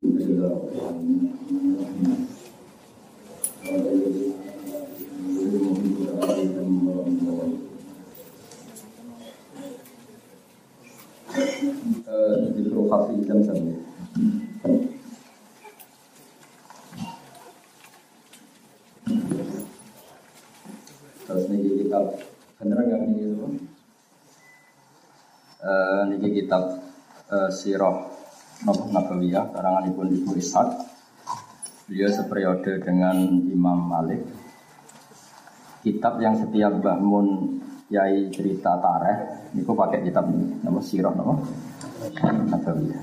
Terus nih kitab beneran nggak itu? Uh, niki kitab uh, Sirah Nabawiyah karangan Ibu Ishaq. Beliau seperiode dengan Imam Malik. Kitab yang setiap bangun Yai cerita tareh, niku pakai kitab ini, nama Sirah nama Nabawiyah.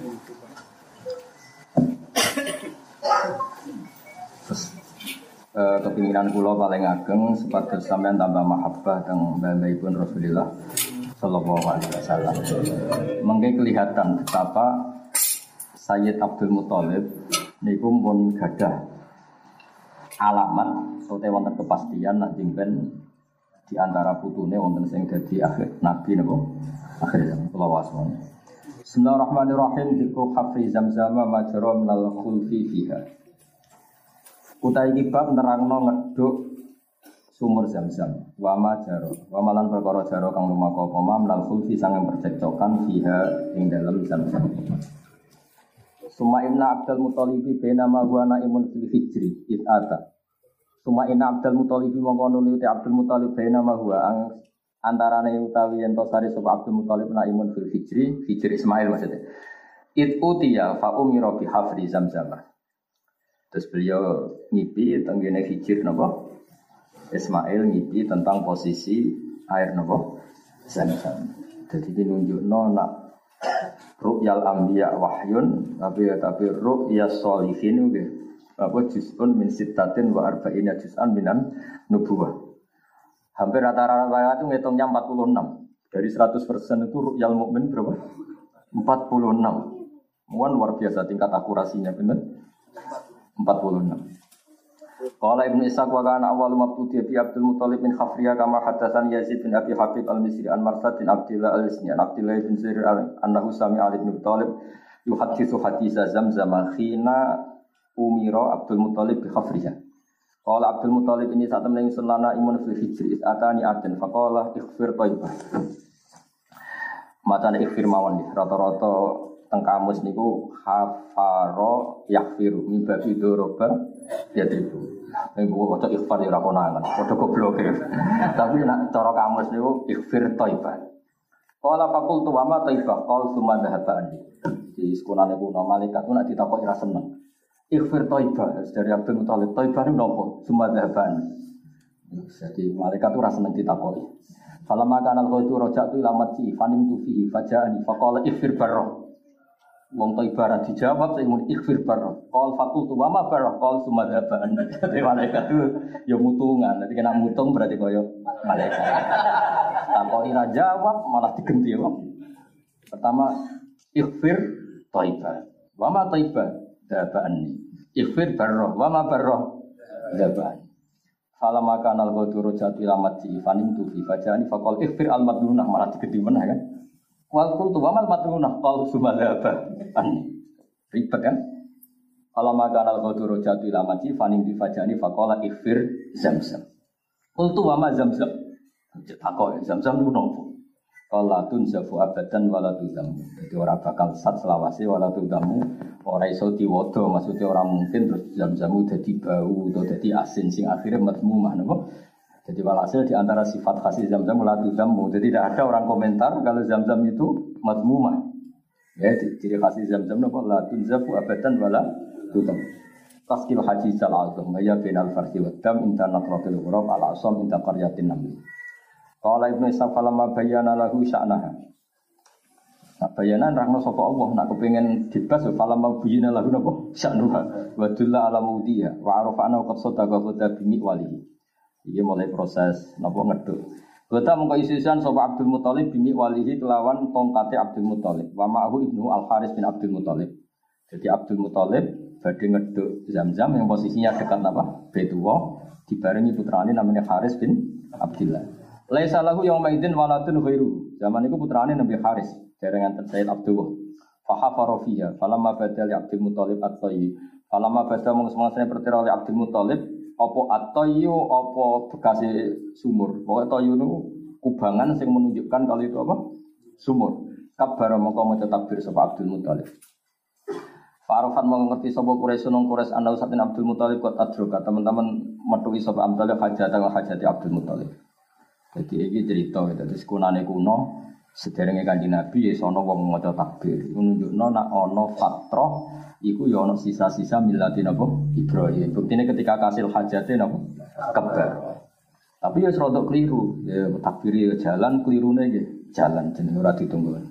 Uh, kepinginan pulau paling ageng sebagai sampean tambah mahabbah bangga pun Rasulullah Sallallahu Alaihi Wasallam. Mungkin kelihatan betapa Sayyid Abdul Muthalib niku pun gadah alamat atau wonten kepastian nak jimpen di antara putune wonten sing dadi akhir nabi napa akhir zaman kula wasmon. Bismillahirrahmanirrahim dikru hafi zamzama majra minal khulfi fiha. Utai kibab nerangno ngeduk sumur zam-zam wa ma jaro wa malan perkara jaro kang lumaku apa ma minal khulfi sangang percekcokan fiha ing dalam zam-zam. Suma inna Abdul Muttalibi bena ma huwa naimun fil hijri it ata. Suma inna Abdul Muttalibi mongko nuli Abdul Muttalib bena ma huwa ang antarane utawi yen to sari sapa Abdul Muttalib naimun fil hijri, hijri Ismail maksudnya. It utiya fa umira bi hafri zamzam. Terus beliau ngipi tenggene hijir napa? Ismail ngipi tentang posisi air napa? Zamzam. Jadi ini nunjukno nak ru'yal anbiya wahyun tapi tapi ru'ya sholihin apa juz'un min sittatin wa arba'ina juz'an minan nubuwah. Hampir rata-rata itu ngitungnya 46. Dari 100% itu ru'yal mukmin berapa? 46. Muan luar biasa tingkat akurasinya benar. 46. Qala Ibnu Ishaq wa kana awal mabtudi bi Abdul Muthalib min Khafriya kama hadatsan Yazid bin Abi Habib al-Misri an Marsad bin Abdullah al-Isni an Abdullah bin Zuhair annahu sami Ali bin Thalib yuhadditsu hadisa Zamzam khina umira Abdul Muthalib bi Khafriya. Qala Abdul Muthalib ini saat temen ingsun lana imun fil hijri atani aden faqala ikhfir thayyibah. Macane ikhfir mawon rata-rata teng kamus niku hafaro yakfiru mibabi doroba ya tribu. Ning buku waca ikhfar ya ora konangan, padha goblok. Tapi nak cara kamus niku ikhfir thayyibah. Qala fakultu wa ma thayyibah qal summa dhahabani. Di sekolahnya kuno malaikat itu nak ditakoki ra seneng. Ikhfir thayyibah dari Abdul Muthalib. Thayyibah niku napa? Summa dhahabani. Jadi malaikat itu rasa nanti takoi. Kalau makan al itu rojak itu lamat si fanim tu fihi fajani fakola ikhfir barroh. Wong to ibarat dijawab saya mau ikhfir barroh. Kol fakul tu wama barroh kol sumadhaban. Jadi malaikat itu ya mutungan. Nanti kena mutung berarti koyo malaikat. Takoi ra jawab malah digenti ya. Pertama ikhfir toibah. Wama toibah dabani. Ikhfir barroh. Wama barroh dabani. Fala maka nal ghaduru jati lamat si fanim tu fi fajani ikhfir al malah digedi meneh kan. Wal qultu wa mal madlunah qal sumadaba. Ribet kan? Fala maka nal ghaduru jati lamat si fanim tu fajani fakola ikhfir zamzam. Qultu wa ma zamzam. Takok zamzam itu nopo? Kala tun zafu abadan wala tudamu. Jadi orang bakal sat selawase wala tudamu. Orang iso diwodo maksudnya orang mungkin terus zam-zamu jadi bau atau jadi asin sing akhirnya madmumah nopo. Jadi walhasil di antara sifat khas zam-zam wala tudamu. Jadi tidak ada orang komentar kalau zam-zam itu madmumah. Ya, ciri khas zam-zam nopo la tun zafu abadan wala tudamu. Taskil haji sal altum ya binal farsi wa dam inta natratil ghurab ala asam inta qaryatin namli. Qala Ibnu Ishaq falamma bayyana lahu sya'naha. Nah, bayanan rahmat sapa Allah nak kepengin dibas falamma bayyana lahu napa sya'nuha wa dulla ala wa arafa anna qad sadaqa qad walihi. Iki mulai proses napa ngeduk. Kota mengko isisan sapa Abdul Muthalib bimi walihi kelawan tongkate Abdul Muthalib. Wa ma'ahu ibnu Al Haris bin Abdul Muthalib. Jadi Abdul Muthalib badhe ngeduk Zamzam yang posisinya dekat apa? Baitullah dibarengi putrane namanya Haris bin Abdullah. Laisa lahu yang maidin waladun ghairu. Zaman itu putrane Nabi Haris, jaringan Sayyid Abdullah. Fahafaro fiha. Falamma badal Abdul Muthalib at-tayyi. Falamma badal mung pertira oleh Abdul Muthalib apa at-tayyu apa bekas sumur. Pokoke tayyu niku kubangan sing menunjukkan kalau itu apa? Sumur. Kabar mongko maca takbir sapa Abdul Muthalib. Fa'arafan mau ngerti sapa Quraisy nang Quraisy ana usatin Abdul Muthalib kot adroka teman-teman metuhi sapa Abdul hajat wa hajati Abdul Muthalib. Jadi ini cerita gitu. Terus kuno sederenge kanjeng Nabi ya sono wong maca takbir. Iku nunjukno nak ana fatrah iku ya ana sisa-sisa milati napa Ibrahim. Buktine ketika kasil hajate napa kebar. Tapi ya serodok keliru. Ya takbir ya jalan kelirune nggih. Jalan jenenge ora ditunggu.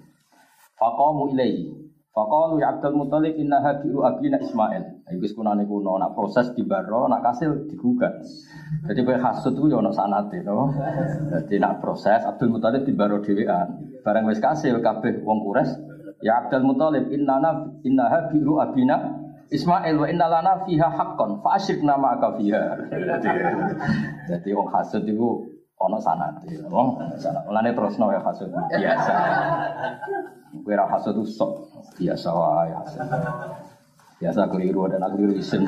Faqamu ilaihi. Faqalu ya Abdul Muthalib inna habiru abina Ismail. Iku kunane kuno nak proses di baro nak kasil digugat. Jadi kowe hasud ku ya ana sanate no. Jadi nak proses Abdul Muthalib di baro dhewean. Barang wis kasil kabeh wong kures ya Abdul Muthalib innana inna habiru abina Ismail wa inna lana fiha haqqan fa asyrik nama ka fiha. Jadi wong hasud itu ono sanate. Wong sanate. Mulane terusno ya hasud biasa. Kowe ra hasud sok biasa wae hasud. Biasa keliru dan aku keliru isin.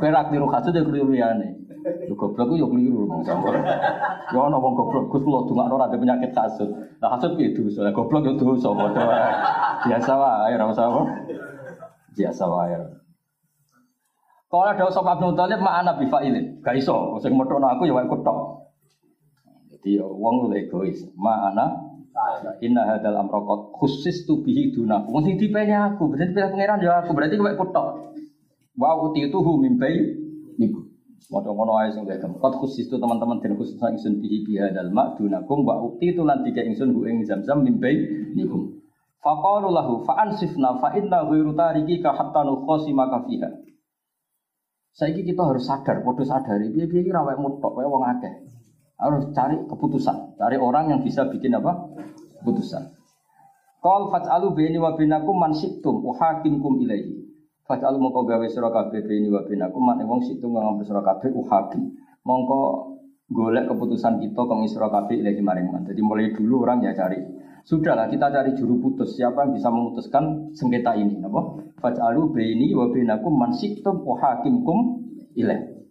Kowe ra keliru hasud ya keliru liyane. Lu goblok yo keliru mung campur. Yo ana wong goblok Gus kula dongakno ada penyakit hasud. Lah hasud piye dosa? Goblok padha wae. Biasa wae ra usah apa. Biasa. Kalau ada sapa Abdul Talib mak ana bifailin. Gak iso, sing metokno aku ya wae kutok. Jadi wong lu egois. Ma ana Inna hadal amrokot khusus tu bihi duna. Wong sing dipenya aku, berarti pilih pangeran ya aku, berarti kowe kutok. Wa uti itu hu mimbai niku. Moto ngono ae sing gak Kot khusus itu teman-teman dan khusus sang ingsun bihi biha dal mak dunakum uti itu lan tiga ingsun hu ing zam-zam mimbai niku. Faqalu lahu fa ansifna fa tariki ka hatta nukhasimaka fiha. Saiki kita harus sadar, podo sadari, piye-piye iki ra wae mutok, wae wong akeh harus cari keputusan, cari orang yang bisa bikin apa? Keputusan. Qal fat'alu baini wa bainakum man syi'tum uhakimkum ilaihi. Fat'alu mongko gawe sira kabeh baini wa bainakum man wong syi'tum ngambil sira kabeh uhakim. Mongko golek keputusan kita kang sira kabeh ilaihi maring man. Jadi mulai dulu orang ya cari Sudahlah kita cari juru putus siapa yang bisa memutuskan sengketa ini, napa? Fat'alu baini wa bainakum man syi'tum uhakimkum ilaihi.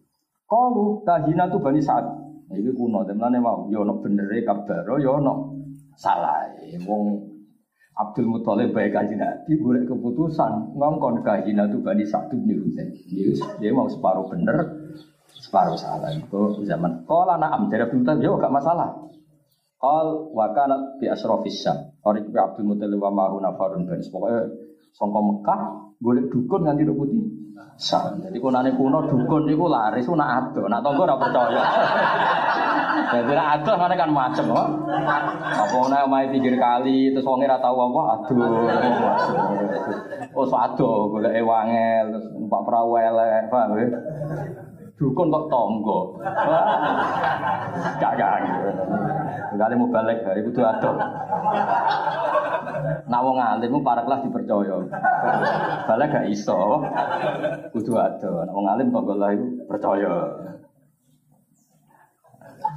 Qalu kahinatu bani Sa'ad ini kuno, teman mau, yo no bener kabar, yo no salah. Wong Abdul Muthalib baik kaji nabi, boleh keputusan ngongkon kahina tuh bani satu bin Husain. Dia mau separuh bener, separuh salah. Itu zaman. Kalau anak am dari Abdul Muthalib, yo gak masalah. Kal wakana bi asrofis syam. Orang itu Abdul Muthalib wa mahu nafarun bani. Pokoknya songkok Mekah, boleh dukun nganti putih. Sah. Jadi kunane kuno dukun niku laris ku nak ado, nak tonggo ora percaya. Jadi nak ado mana kan macem kok. Apa nek omahe pinggir kali terus wong ora tau apa aduh. Oh ado golek wangel terus numpak perahu elek, paham ya? Dukun kok tonggo. Gak gak. Kali mau balik dari kudu ado. Nah wong alim para kelas dipercaya. Balik gak iso. Kudu ado. Nah wong alim tonggo lah itu percaya.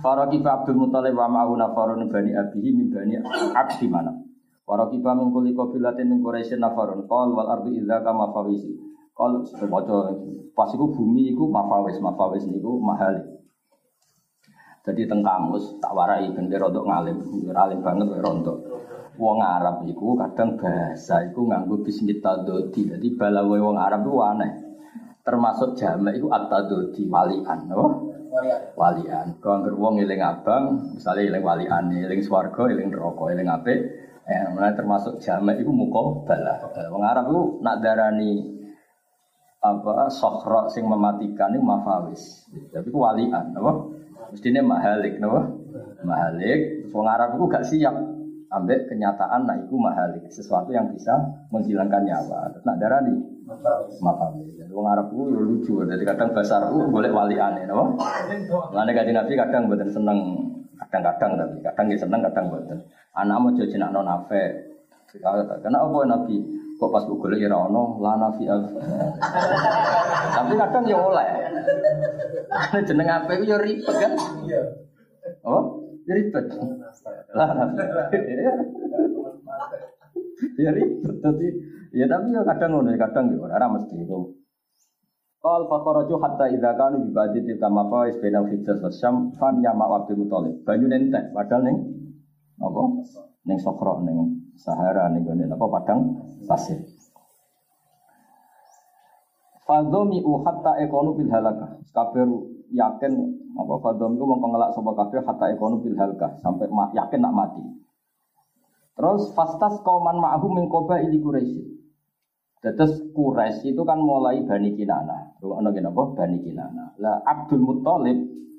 Faraqiba Abdul Muthalib wa ma'ahu nafarun bani abihi min bani abdi mana. Faraqiba min kulli qabilatin min Quraisyin nafarun qal wal ardu idza kama fawisi. Qal sebaca pas iku bumi iku mafawis mafawis niku mahal. Jadi teng kamus tak warai ben rontok ngalim, alim banget rontok. Wong Arab iku kadang bahasa iku nganggo bismit tadodi. Jadi balawe wong Arab itu aneh. Termasuk jamak iku at-tadodi walian, no? walian. Kau angker wong eling abang, misalnya eling walian, eling swarga, eling neraka, eling apik. Eh, termasuk jamak itu muka bala. Wong Arab itu nak darani apa sokro sing mematikan itu mafawis. Tapi walian, apa? Mestinya mahalik, apa? Mahalik. Wong Arab itu gak siap ambek kenyataan nah itu mahalik sesuatu yang bisa menghilangkan nyawa. Nak darani mafawis. Wong Arab itu lucu, jadi kadang bahasa Arab boleh wali aneh, no? Mengenai kaji Nabi kadang buatan seneng, kadang-kadang tapi kadang dia seneng, kadang buatan. Anak mau jadi nak non nafe, karena apa Nabi? Kok pas gue golek ya ono la nafi al. Tapi kadang ya oleh. Karena jeneng apa itu ya ribet kan? Oh, ya ribet. Lah nafi. Ya ribet. Jadi Ya tapi ya kadang ngono, ya kadang ya ora mesti itu. Qal fakharaju hatta idza kanu bi ba'di tilka mafais bainal hijaz fan ya ma Abdul Muthalib. Banyu nentek padahal ning apa? Ning Sokro ning Sahara ning gone apa padang pasir. Fadhomi u hatta ekonu bil. Kabeh yakin apa fadhomi ku mongko ngelak sapa kabeh hatta ekonu bil halaka sampai yakin nak mati. Terus fastas kauman ma'hum min qabaili Quraisy. Terus Quraisy itu kan mulai Bani Kinana. Ono apa? Bani Kinana. Lah Abdul Muthalib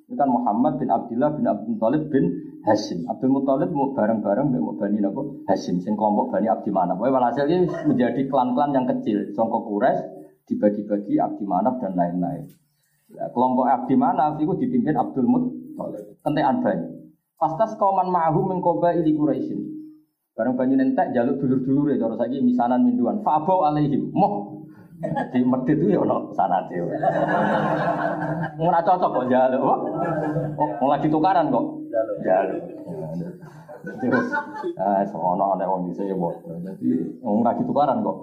itu kan Muhammad bin Abdullah bin Abdul Muthalib bin Hashim. Abdul Muthalib mau bareng-bareng mau Bani apa? Hashim sing kelompok Bani Abdi Manaf. Pokoknya walhasil ini menjadi klan-klan yang kecil. Songkok Quraisy dibagi-bagi Abdi Manaf dan lain-lain. Nah, kelompok Abdi Manaf itu dipimpin Abdul Muthalib. Kentean Bani. Fastas kauman ma'hum min qabaili Quraisy. Barang banyu nentek jaluk dulur-dulur ya cara saiki misanan minduan. Fa'abau alaihim. Moh. Di medit itu ya ono sanate. Ora cocok kok jaluk. Oh, lagi tukaran kok. Jaluk. Terus ah sono ana wong dise ya bos. Dadi wong lagi tukaran kok.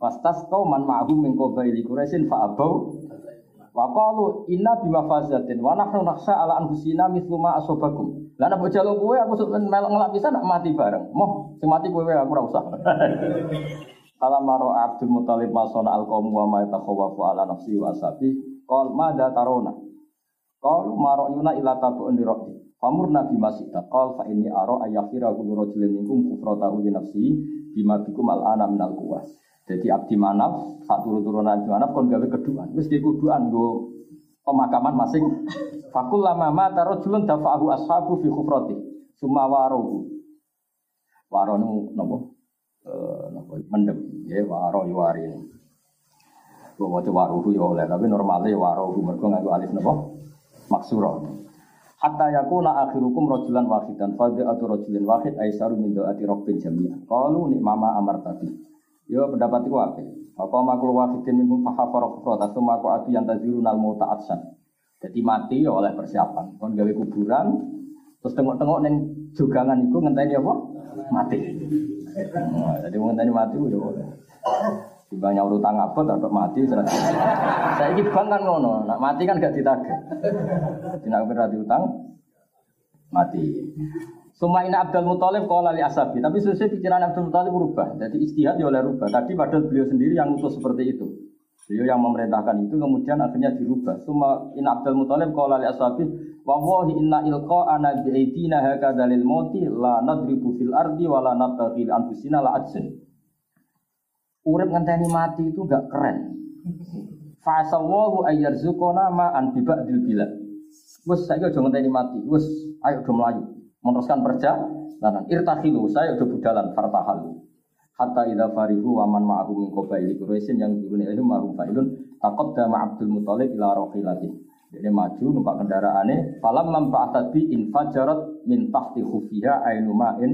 Pastas kau man ma'hum min qabaili Quraisyin fa'abau Wa qalu inna bima fazatin wa nahnu nakhsha ala anfusina mithlu ma asabakum. Lah nek kowe aku sok melok ngelak pisan nak mati bareng. Moh sing mati kowe aku ora usah. Kala maro Abdul Muthalib masona al qaum wa ma yatakhawafu ala nafsi wa asabi qal tarona. Qal maro yuna ila tabu'un di rabbi. Famur nabi masita qal fa inni ara ayakhira kullu rajulin minkum kufratahu li nafsi bima bikum al ana minal quwas. Jadi Abdi Manaf, saat turun-turunan Abdi Manaf kon gawe keduan. Wis dia kuduan go pemakaman masing. Fakul lama mata rojulun dafa'ahu ashabu fi khufrati. Suma warohu. Waro nu nopo? Eh nopo mendem. Ya waro yuwari. Gue waca waruhu ya oleh, tapi normalnya warohu mergo nganggo alif nopo? Maksuro. Hatta yakuna akhirukum rojulan wahidan fadhi atau rojulin wahid aisaru min do'ati robbin jami'ah. Qalu ni mama amar tadi. Yo pendapat itu apa? Apa makul wahidin minhum fahafara kufrata summa aku adu yang tazirun al mauta atsan. Jadi mati ya oleh persiapan. Kon gawe kuburan terus tengok-tengok neng jogangan iku ngenteni apa? Mati. Jadi ngenteni mati udah oleh. Timbang nyaur utang abot atau mati Saya ini bang kan ngono, nak mati kan gak ditagih. Tidak pernah diutang mati. Suma ini Abdul Muthalib kalau li asabi, tapi sesuai pikiran Abdul Muthalib berubah. Jadi istihad ya oleh rubah. Tadi padahal beliau sendiri yang utus seperti itu. Beliau yang memerintahkan itu kemudian akhirnya dirubah. Suma in Abdul Muthalib kalau li asabi, wa inna ilqa ana bi aidina hakadzalil mauti la nadribu fil ardi wa la anfusina la ajsin. Urip ngenteni mati itu gak keren. Fa'asawahu ayyarzuqona ma an bi ba'dil bilad. Wes saiki aja ngenteni mati. Wes ayo do mlayu meneruskan perjalanan. Irtahilu, saya udah budalan fartahal. Hatta idza farihu wa man ma'ahu min qabaili Quraisyin yang turun ilmu ma'hum fa'ilun taqaddama Abdul Muthalib ila rahilati. Jadi maju numpak kendaraane, falam manfa'at bi infajarat min tahti khufiha ainu ma'in.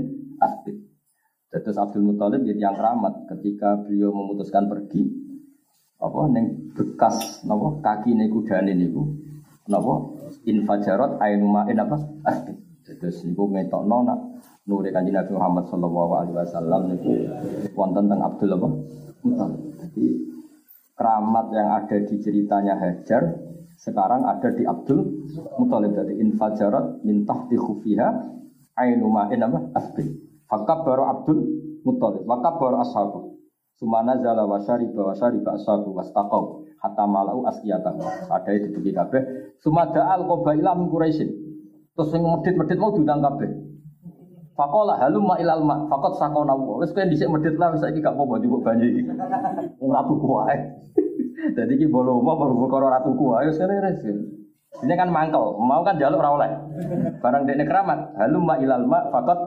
Terus Abdul Muthalib jadi yang keramat ketika beliau memutuskan pergi apa neng bekas napa kaki niku dane niku napa infajarat ainu ma'in apa asbid. Terus niku ngetokno nak nuri kanjeng Nabi Muhammad sallallahu alaihi wasallam niku wonten teng Abdul apa? Muthalib. Jadi keramat yang ada di ceritanya Hajar sekarang ada di Abdul Muthalib. Jadi infajarat min tahti khufiha ainu ma'in apa? Asbi. Fakab baru Abdul Muthalib. Fakab baru ashabu. Sumana zala wa syariba wa syariba ashabu wastaqaw hatta malau askiyata. Ada itu di kabeh. Sumada al qabaila min Quraisyin. Terus yang medit-medit mau diundang kabeh. Fakola halumma ilal ma fakot sakona wa. Wes kowe dhisik medit lah wis saiki gak apa-apa njupuk banyu iki. Wong ratu kuwae. Dadi iki bolo apa perkara ratu kuwae wis kene res. Ini kan mangkel, mau kan jaluk ora. Barang dekne keramat, halumma ilal ma fakot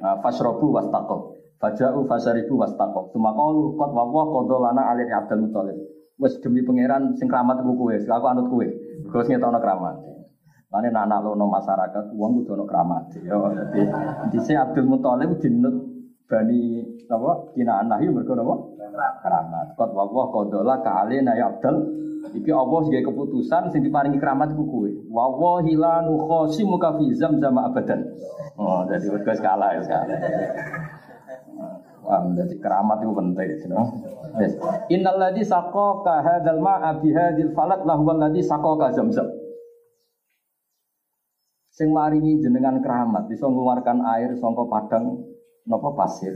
fasrobu wastaqo. Faja'u fasaribu wastaqo. Sumaqalu qad wa wa qadolana alil Abdul Muthalib. Wes demi pangeran sing keramat ku kowe, aku anut kowe. Gus ngetokno keramat. Lane anak lono masyarakat uang kudu ono keramat. Ya dadi dise Abdul Muthalib dinut bani napa kinanah yo mergo napa keramat. Qad wa qadola ka alina ya Abdul Iki Allah sing keputusan sing diparingi keramat ku kowe. Wa wallahi la nukhasimuka fi zamzam abadan. Oh, jadi wis kalah ya kalah. Paham, jadi keramat itu penting. You know? yes. Innal ladzi saqaka hadzal ma'a bi hadzal falat lahu alladzi saqaka zamzam. Sing maringi jenengan keramat bisa mengeluarkan air sangka padang napa pasir.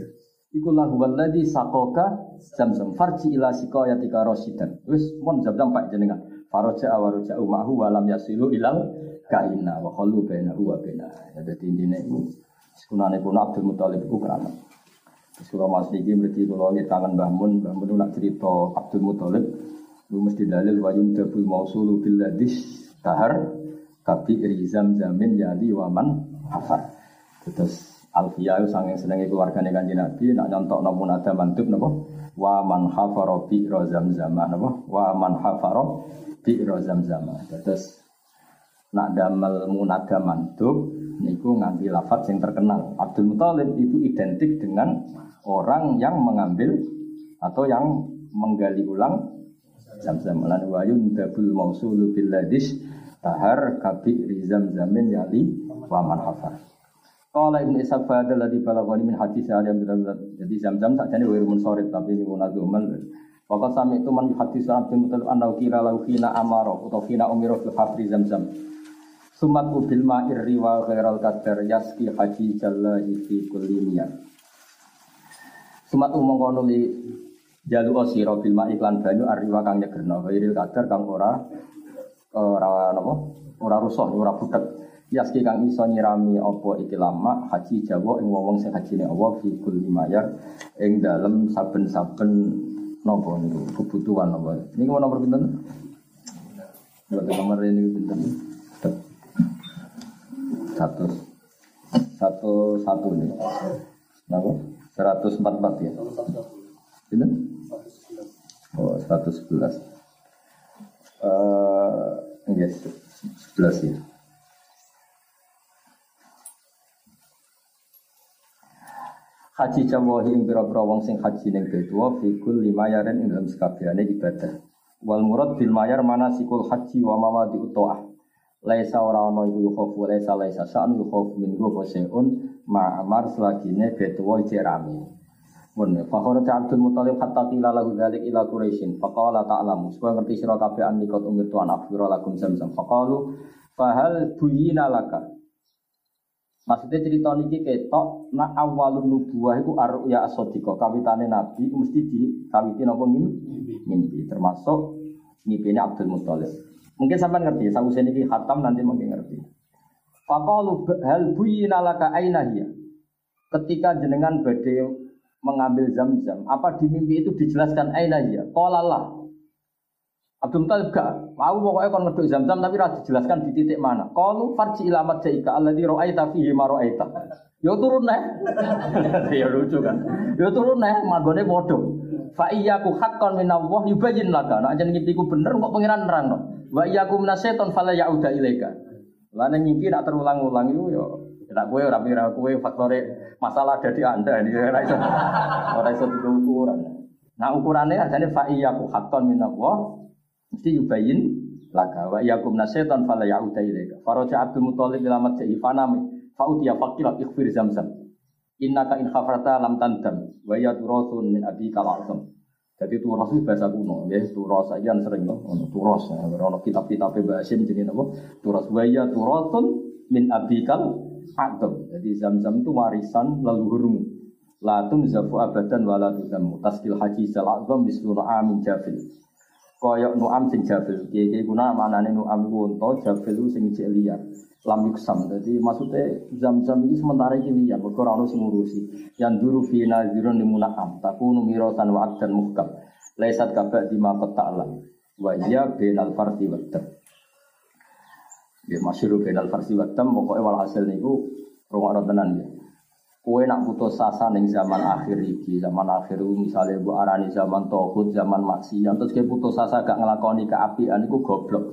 Iku lahu alladzi saqaka zamzam. Farji ila siqayatika rasidan. Wis mon zamzam pak jenengan. Faraja awaruja umahu walam yasilu ilal kaina wa khallu bainahu wa bainah. Jadi intine iku sekunane kuno Abdul Muthalib iku keramat. Surah Mas Niki berarti kalau ini tangan Mbah Mun nak cerita Abdul Muthalib, lu mesti dalil wayun dabul mausulu bil ladis tahar kabi rizam zamin jadi waman hafar. Terus Alfiyah itu sangat seneng keluarganya kanji Nabi, nak nyontok namun ada mantub napa? Wa man hafaro rozam zaman napa? Wa man hafaro rozam zaman. Terus nak damel munada mantub niku ngambil lafaz yang terkenal. Abdul Muthalib itu identik dengan orang yang mengambil atau yang menggali ulang zam-zam lan wa yundabul mausulu bil ladis tahar kabi rizam zamin yali wa man hafar Qala Ibnu Ishaq fadal ladzi balaghani min hadis Ali bin Jadi zam-zam sakjane wa munsorib tapi ini munazuman Waktu sami itu man hadis Abdul Muthalib anau kira lau fina amaro atau fina umiro fil hafri zam-zam Sumat ubil ma'ir riwa ghairal qadar yaski haji jallahi fi kulli Sumat umong kono li jalu osiro bil iklan banyu arriwa kang nyegerno. Wiril kadar kang ora ora napa ora rusuh ora yaski kang iso nyirami apa iki lama haji Jawa ing wong sing hajine Allah fi kulli mayar ing dalem saben-saben napa niku kebutuhan napa niku nomor pinten nomor ini pinten satu satu satu nih napa 144 ya. Ini? Oh, 111. Uh, yes, 11 ya. Haji jawahi ing pira-pira wong sing haji ning Betua fikul lima yaren ing dalam sekabehane ibadah. Wal murad bil mayar mana sikul haji wa mamadi utoah. Laisa ora ana iku yukhofu laisa laisa sa'an yukhofu min hu seun ma'amar selagine betuwa ijek rame. Mun fakhara Abdul Muthalib hatta qila lahu dzalik ila Quraisyin faqala ta'lamu supaya ngerti sira kabeh an nikot umir tuan afira lakum zamzam faqalu fahal buyina Maksudnya cerita niki ketok nak awalun nubuah iku arya as-sadiqa kawitane nabi mesti di kawitin apa ngimpi ngimpi termasuk ngipine Abdul Muthalib. Mungkin sampai ngerti, saya niki khatam nanti mungkin ngerti. Fakalu hal buyina laka aina hiya. Ketika jenengan badai mengambil zam-zam, apa di mimpi itu dijelaskan aina hiya? Qala. Abdul Talib gak, aku pokoknya kon ngeduk zam-zam tapi harus dijelaskan di titik mana. Qalu farji ilamat jaika alladhi ra'aita fihi ma ra'aita. Yo turun nih. ya lucu kan. Yo turun nih, magone bodoh. Fa iyyaku haqqan min Allah yubayyin laka. Nek nah, jeneng ku bener kok pengiran nerang no. Wa iyyaku minasyaiton fala ya'uda ilaika. Lalu nyimpi nak terulang-ulang itu yo tidak kue orang mikir kue faktor masalah ada di anda ini itu orang itu ukuran. Nah ukurannya adalah fa ku hakon min Allah mesti yubayin laga wa iyyakum nasyaitan fala ya'uda ilaika. Faraja Abdul Muthalib ila madja'i fanami fa utiya faqila ikhfir zamzam. Innaka in khafarta lam tandam wa ya turathun min abika al jadi turos itu bahasa kuno, ya turos aja sering loh, ono turos, ono kitab-kitab bahasa jadi apa? Turos waya turosun min abikal adam. Jadi zam-zam itu warisan leluhurmu. Latun zafu abadan wala tuzamu. Taskil haji azam bislu amin jafil. Koyok nu'am sing jafil. Kiye guna manane nu'am iku unta, jafil sing cek liar lam yuksam. Jadi maksudnya zam-zam ini sementara ini liar, orang harus ngurusi. Yang dulu fi di munakam, takunu mirotan wa dan muhkam. Laisat kabak di ma ta'lam. Wa iya benal farsi wa Ya masyuru benal farsi wa pokoknya walhasil niku rumah tenan ya. Kue nak putus asa ning zaman akhir iki, zaman akhir misalnya bu arani zaman tohut, zaman maksiat, terus kayak putus asa gak ngelakoni keapian, itu goblok.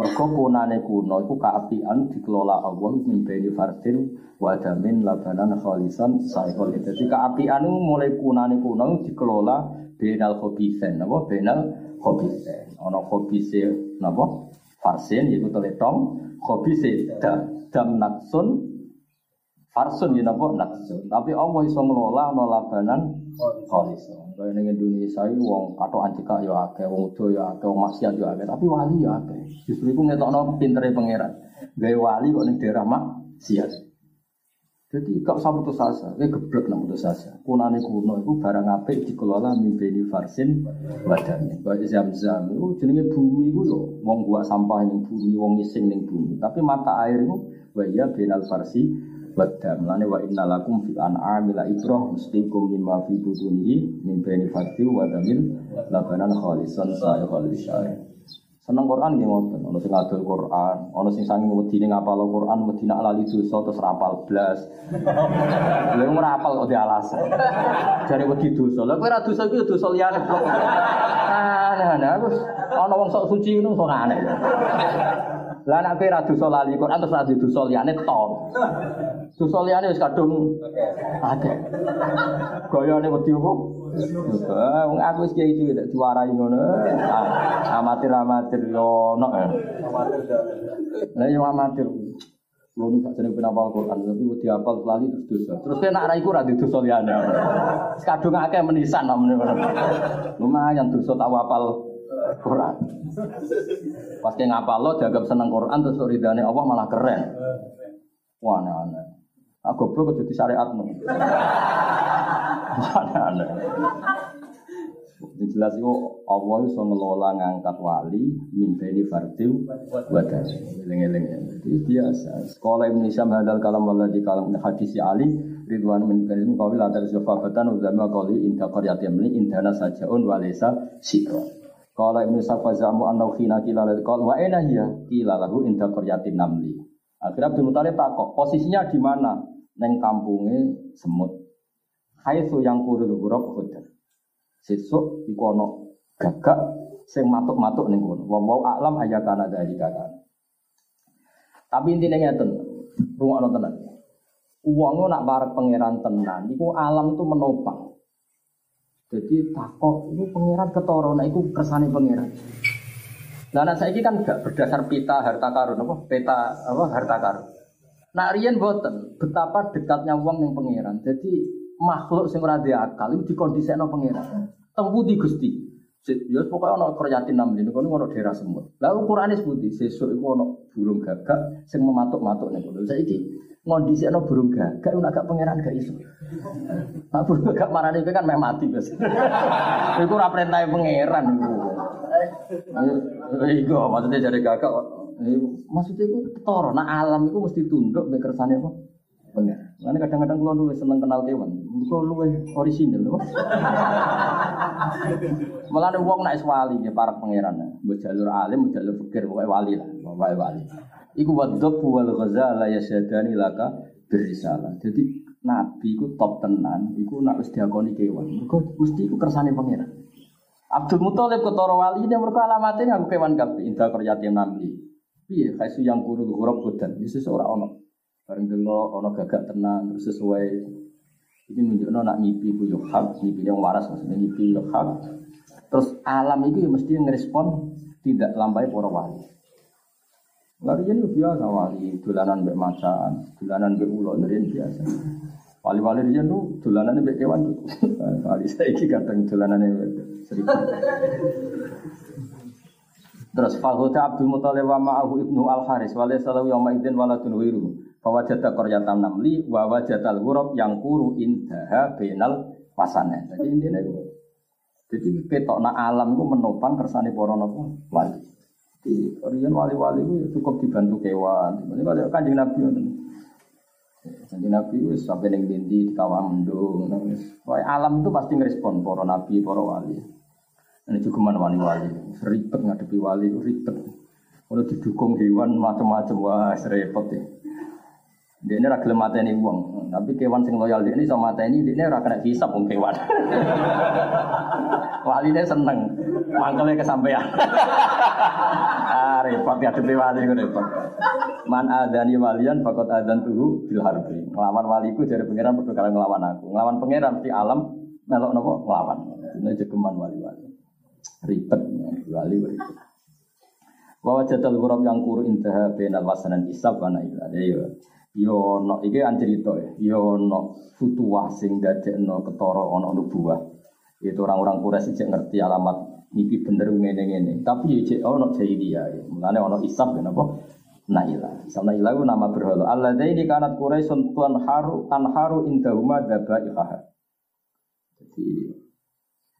Mergo kunane kuno iku kaapian dikelola Allah min baini fardin wa damin labanan khalisan saihol. Jadi kaapian mulai kunane kuno dikelola benal khobisen, napa benal khobisen. Ana khobise napa? Farsin yaiku teletong, khobise dam natsun Farsun ya napa natsun. Tapi Allah iso ngelola no labanan khalis. Kaya ning Indonesia iki wong katokan cekak ya akeh, wong udo ya akeh, wong maksiat ya akeh, tapi wali ya akeh. Justru iku ngetokno pintere pangeran. Gawe wali kok ning daerah maksiat. Jadi kok sama putus asa, eh geblek nang putus asa. Kunane kuno itu barang apik dikelola mimpeni farsin wadane. Baca zam-zam itu jenenge bumi itu loh. Wong buat sampah ning bumi, wong ngising ning bumi. Tapi mata air itu wa ya benal farsi wadam. Lane wa inna lakum fil an'ami la ibrah mustikum mimma fi butunihi min bani farsi wadamil labanan khalisan sa'iqal syari. Seneng Quran nggih ngoten, ana sing ngadol Quran, ana sing sangi wedine ngapal Quran, wedine lali dosa terus rapal blas. Lha ora apal kok alasan. Jare wedi dosa. Lah kowe ora dosa iku ya dosa liyane kok. Aneh-aneh terus ana wong sok suci ngono sok aneh. Lah nek kowe ora dosa lali Quran terus ora dosa liyane to. Dosa liyane wis kadung akeh. Gayane wedi kok. Wong aku wis kiai nek diwarai ngono. Amatir-amatir yo ono ya. Lah yo amatir. Belum tak jeneng penapal Quran tapi wedi apal lali terus dosa. Terus kowe nak ra dosa liyane. Kadung akeh menisan namene. Lumayan dosa tau apal Quran. Pas ke ngapal lo dianggap seneng Quran terus ridane Allah malah keren. Wah aneh-aneh. Aku goblok jadi syariatmu. Aneh-aneh. Jelas itu Allah bisa ngelola ngangkat wali mimpeni fardil wadah. Eling-eling. Jadi biasa. Sekolah Indonesia hadal kalam wala di kalam hadis Ali Ridwan min kalim kawil antar sofabatan udama kali inta qaryatim li intana sajaun walesa sikro. Kalau Ibnu Safazamu an khina kila qal wa ena hiya kila lahu inta qaryatin namli. Akhirnya Abdul Muthalib takok, posisinya di mana? Neng kampungnya semut. Hai su yang kurul huruf khudar. Sesuk iku gagak sing matuk-matuk ning kono. Wa mau alam ayakana dari kakak. Tapi intinya ngeten, rungokno tenan. Uangnya nak barek pangeran tenan, iku alam itu menopang. Jadi takok ini pangeran ketoro, nah itu kersane pangeran. Nah, nah saya ini kan gak berdasar pita harta karun, apa peta apa harta karun. Nah, Rian boten betapa dekatnya uang yang pangeran. Jadi makhluk sing ora akal itu dikondisikno pangeran. Tempu di Gusti. Ya pokoknya ono kerjatin enam ini, kono ono daerah semut. Lalu Quran itu putih, sesuk itu ono burung gagak sing mematuk-matuk nih. Saya ini ngondisi ono burung gagak, itu agak pangeran gak iso. Nah burung gagak marah nih kan memang mati biasa. Itu ora perintah pangeran. Iya, maksudnya jadi gagak. Maksudnya itu ketoro. Nah alam itu mesti tunduk bekersane apa? Pengen. Karena kadang-kadang kalau nulis seneng kenal kewan, kalau luwe orisinil. Malah ada uang naik wali ya para pangeran, buat jalur alim, buat jalur fikir, pokoknya wali lah, pokoknya wali. Iku wadok wal ghazala yasyadani laka berisalah. Jadi nabi iku top tenan, iku nak wis diakoni kewan. Mergo mesti iku kersane pangeran. Abdul Muthalib ketara wali dia mergo alamate ngaku kewan kabeh indah kerjatim nabi. Piye kaisu yang kuru huruf kudan, Yesus ora ono. Bareng dulu ono gagak tenang terus sesuai ini menunjukkan nak ngipi ku yo hak, ngipi yang waras maksudnya ngipi yo hak. Terus alam itu ya mesti ngerespon tidak lambai para wali. Larian itu biasa wali, dolanan mbek macan, dolanan mbek ulo, larian biasa. Wali-wali rian tuh dolanan mbek kewan tuh. Wali saya ini kadang dolanan seribu. Terus Fahuda Abdul Muthalib wa ma'ahu ibnu Al Haris wa laysa lahu yawma idzin waladun wiru bahwa jata koryatam namli bahwa jata huruf yang kuru indaha benal pasannya. Jadi intinya itu. Jadi ketok na alam itu menopang kersane para nopo wali. Rian wali-wali itu cukup dibantu kewan. Kalau kanjeng Nabi Kanjeng Nabi itu sampai neng dindi di kawang mendung. Wah alam itu pasti ngerespon para nabi, para wali. Ini juga mana wali-wali. Ribet ngadepi wali itu ribet. Kalau didukung hewan macam-macam wah repot ya. Dia ini mata ini uang, tapi kewan sing loyal dia ini sama mata ini dia ini rakyat hisap pun kewan. wali dia seneng, mangkelnya kesampaian. ah repot ya tapi wali itu repot. Man adani walian fakot adan tuhu bil harbi. Ngelawan waliku dari pangeran perlu kalian ngelawan aku. Ngelawan pangeran di alam melok nopo ngelawan. Ini jegeman wali-wali. Ribet, wali ribet. Bahwa jadal huruf yang kuru intaha benal wasanan isab wana ibadah yo no iki kan cerita ya yo no futuwah sing dadekno ketara ana nubuwah itu orang-orang Quraisy sih ngerti alamat mimpi bener ngene-ngene tapi ya cek ono jahiliyah ya mulane ono isab ya napa Naila. Sama Naila itu nama berhala. Allah ini kanat Quraisy tuan haru tan haru indahuma daba ikhah. Jadi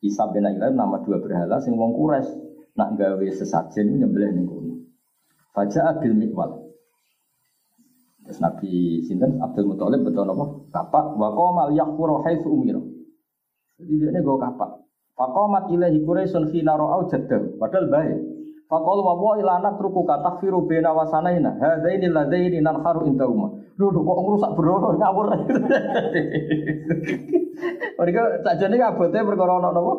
Isa bin Naila nama dua berhala sing wong Quraisy nak gawe sesajen nyembelih ning kono. Faja bil mikwal. Terus Nabi Sinten Abdul Muthalib betul apa? Kapak wa qamal yaqfuru haitsu umira. Jadi dia ini gue kapak. Faqamat ilahi Quraisyun khina ra'au jaddah. Padahal baik. Fakol wa wa ilana truku kata firu bena wasanaina. Hada ini ladaini nan haru intauma. Lu kok ngerusak berono ngawur. Mereka tak jadi abote perkara ono napa?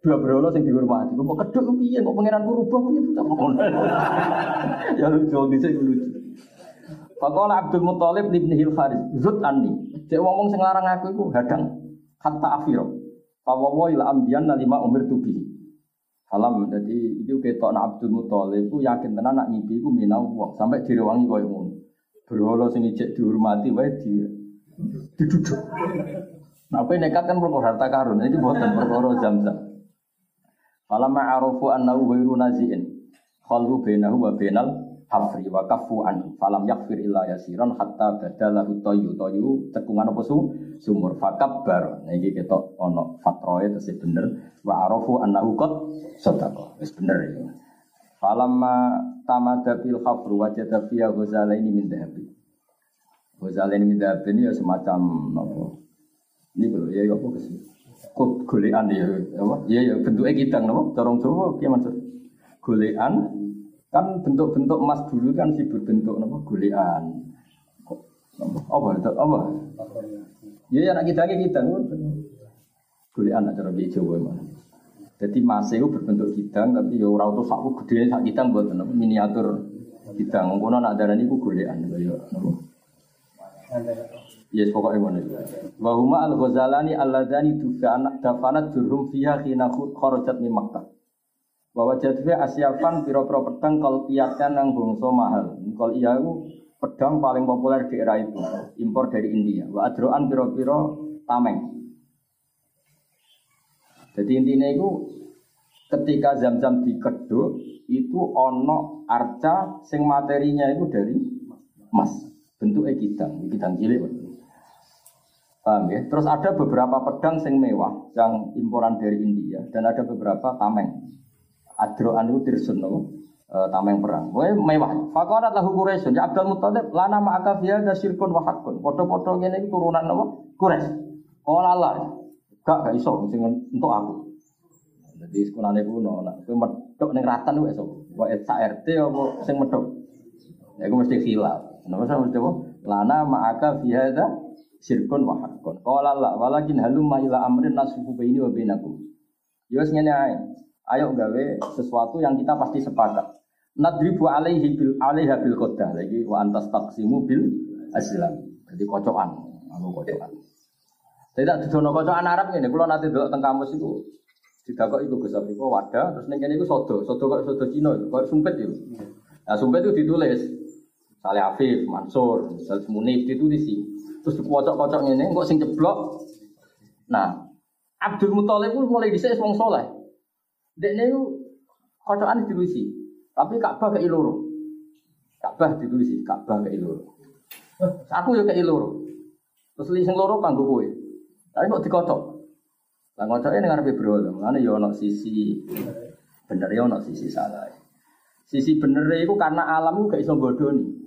Dua berono sing dihormati. Kok keduk piye kok pangeran rubah piye bocah. Ya lucu bisa lucu. Fakol Abdul Muthalib ibn Hil Kharis, zut anni. Cek wong sing larang aku iku hadang hatta afiro. Fawawa ila amdian lima umir tubihi. Alam jadi itu ketok nak Abdul Muthalib itu yakin tenan nak ngipi itu minallah sampai direwangi koyo ngono. Berhala sing ijek dihormati wae di diduduk. Nah, apa nekat kan perkara harta karun, ini buatan perkara jam-jam. Falamma arafu annahu ghairu naziin. Khalu bainahu wa bainal hafri wa kafu an falam yakfir illa yasiran hatta badalahu toyu. Toyu cekungan apa su? Sumur. Fakab bar nah ini kita ono fatroe terus bener. Wa arafu annahu qad sadaqa. Wis bener iki. Falamma tamada bil khafru wajada fiya ghazalaini min dhahabi. Ghazalaini min dhahabi ini ya semacam apa? Ini belum ya apa ke sini kok golean ya? Apa? Ya ya bentuknya kita napa corong Jawa piye maksud golean Kan bentuk-bentuk emas dulu kan si berbentuk apa gulean. Apa itu? Apa? Ya ya anak kita kita gulean acara di Jawa mana. Jadi masih itu berbentuk gidang tapi ya orang itu saku gede sak gidang buat miniatur gidang. Ngono nak darani ku gulean ya Yes pokoknya mana itu. Wahuma al Ghazalani al Ladani dafanat jurhum fiha khina kharajat min Makkah bahwa jadwe asyafan piro-piro pedang kalau kiatkan yang bungso mahal. Kalau iya pedang paling populer di era itu, impor dari India. Wa adroan piro-piro tameng. Jadi intinya itu ketika zam-zam dikeduk itu ono arca sing materinya itu dari emas. Bentuknya gidang, gidang cilik. Paham ya? Terus ada beberapa pedang sing mewah yang imporan dari India dan ada beberapa tameng adroan itu dirsun? E, tameng perang. Wae mewah. Fakorat lahu Quraisy. Ya Abdul Muthalib lana ma'aka fiha syirkun wa haqqun. Foto-foto ngene iki turunan napa? Quraisy. Qala la. Gak gak iso sing untuk aku. Jadi sekolahnya kuno, nak kowe medok ning ratan ku iso. Kok sak RT apa sing medok. Ya iku mesti khilaf. Napa sama mesti? Lana ma'aka fi hadza syirkun wa haqqun. Qala la walakin halumma ila amrin nasuhu baini wa bainakum. Yo wis ngene. Ayo gawe sesuatu yang kita pasti sepakat. Nadribu alaihi bil alaiha bil lagi wa antas taqsimu bil aslam. Jadi kocokan, anu kocokan. Tidak didono kocokan Arab ini. Kalau nanti dulu teng kamus itu tidak kok itu Gus Afriko wadah terus neng itu sodo, sodo kok sodo Cina, kok sumpet itu. Nah sumpet itu ditulis Saleh Afif, Mansur, Saleh Munif ditulis sih. Terus dikocok-kocok ini, kok sing ceblok. Nah, Abdul Muthalib mulai dhisik wong soleh. Dekne itu kocokan ditulisi, tapi Ka'bah ke iloro. Ka'bah ditulisi, Ka'bah ke iloro. Aku ya ke iloro. Terus li sing loro kanggo. Tapi kok dikocok. Lah ngocoke ning ngarepe bro, ngene ya ana sisi bener ya ana sisi salah. Sisi bener itu karena alam gak iso bodoni.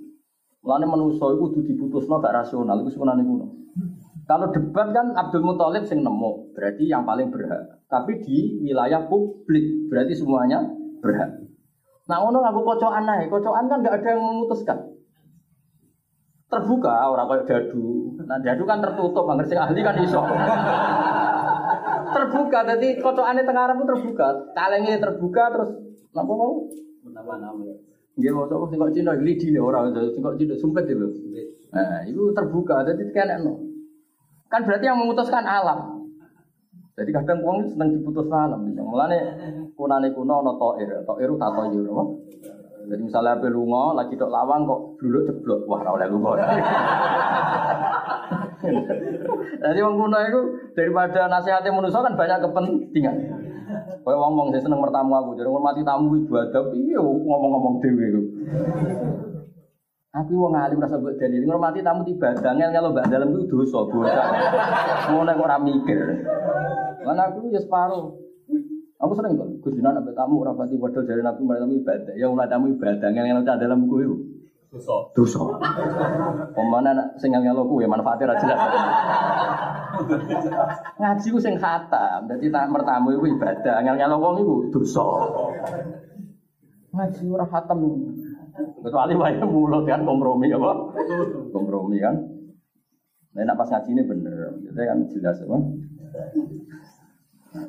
Mulane manusa iku kudu diputusno gak rasional iku sebenarnya ngono. Kalau debat kan Abdul Muthalib sing nemu, berarti yang paling berhak. Tapi di wilayah publik, berarti semuanya berhak. Nah, ono aku kocokan ae, kocokan kan nggak ada yang memutuskan. Terbuka orang kayak dadu. Nah, dadu kan tertutup, bang sing ahli kan iso. terbuka, jadi kocokannya tengah Arab terbuka. Kalengnya terbuka terus apa mau? Dia mau coba singkok Cina, lidi nih orang itu singkok Cina sumpet itu. Nah, itu terbuka, jadi kayak no. Kan berarti yang memutuskan alam. Jadi kadang uang seneng diputus alam. Mulane kunane kuno no toir, toir tato yur, Jadi misalnya apa lunga lagi dok lawang kok dulu ceblok, wah ora oleh lunga. Jadi wong kuno itu daripada nasihatnya manusia kan banyak kepentingan. Kayak ngomong saya seneng bertamu aku, jadi ngomong tamu ibadah, iya ngomong-ngomong dewi itu. Tapi wong alim rasa buat dalil ngormati tamu tiba dangel kalau mbak dalam itu dosa dosa. Mau kok ora mikir. Mana aku ya separuh. Aku sering kok kudunan sampai tamu rapati padha dari Nabi mereka ibadah. Ya mulai tamu ibadah ngel ngel dalam itu. Dosa. Dosa. Pemana nak sing ngel ngel kuwi manfaatnya ra jelas. Ngaji ku sing khatam. Dadi tak mertamu iku ibadah. Ngel ngel wong iku dosa. Ngaji ora khatam. Kecuali wae mulut kan kompromi apa? Kompromi kan. Nah, nak pas ngaji ini bener, jadi kan jelas apa?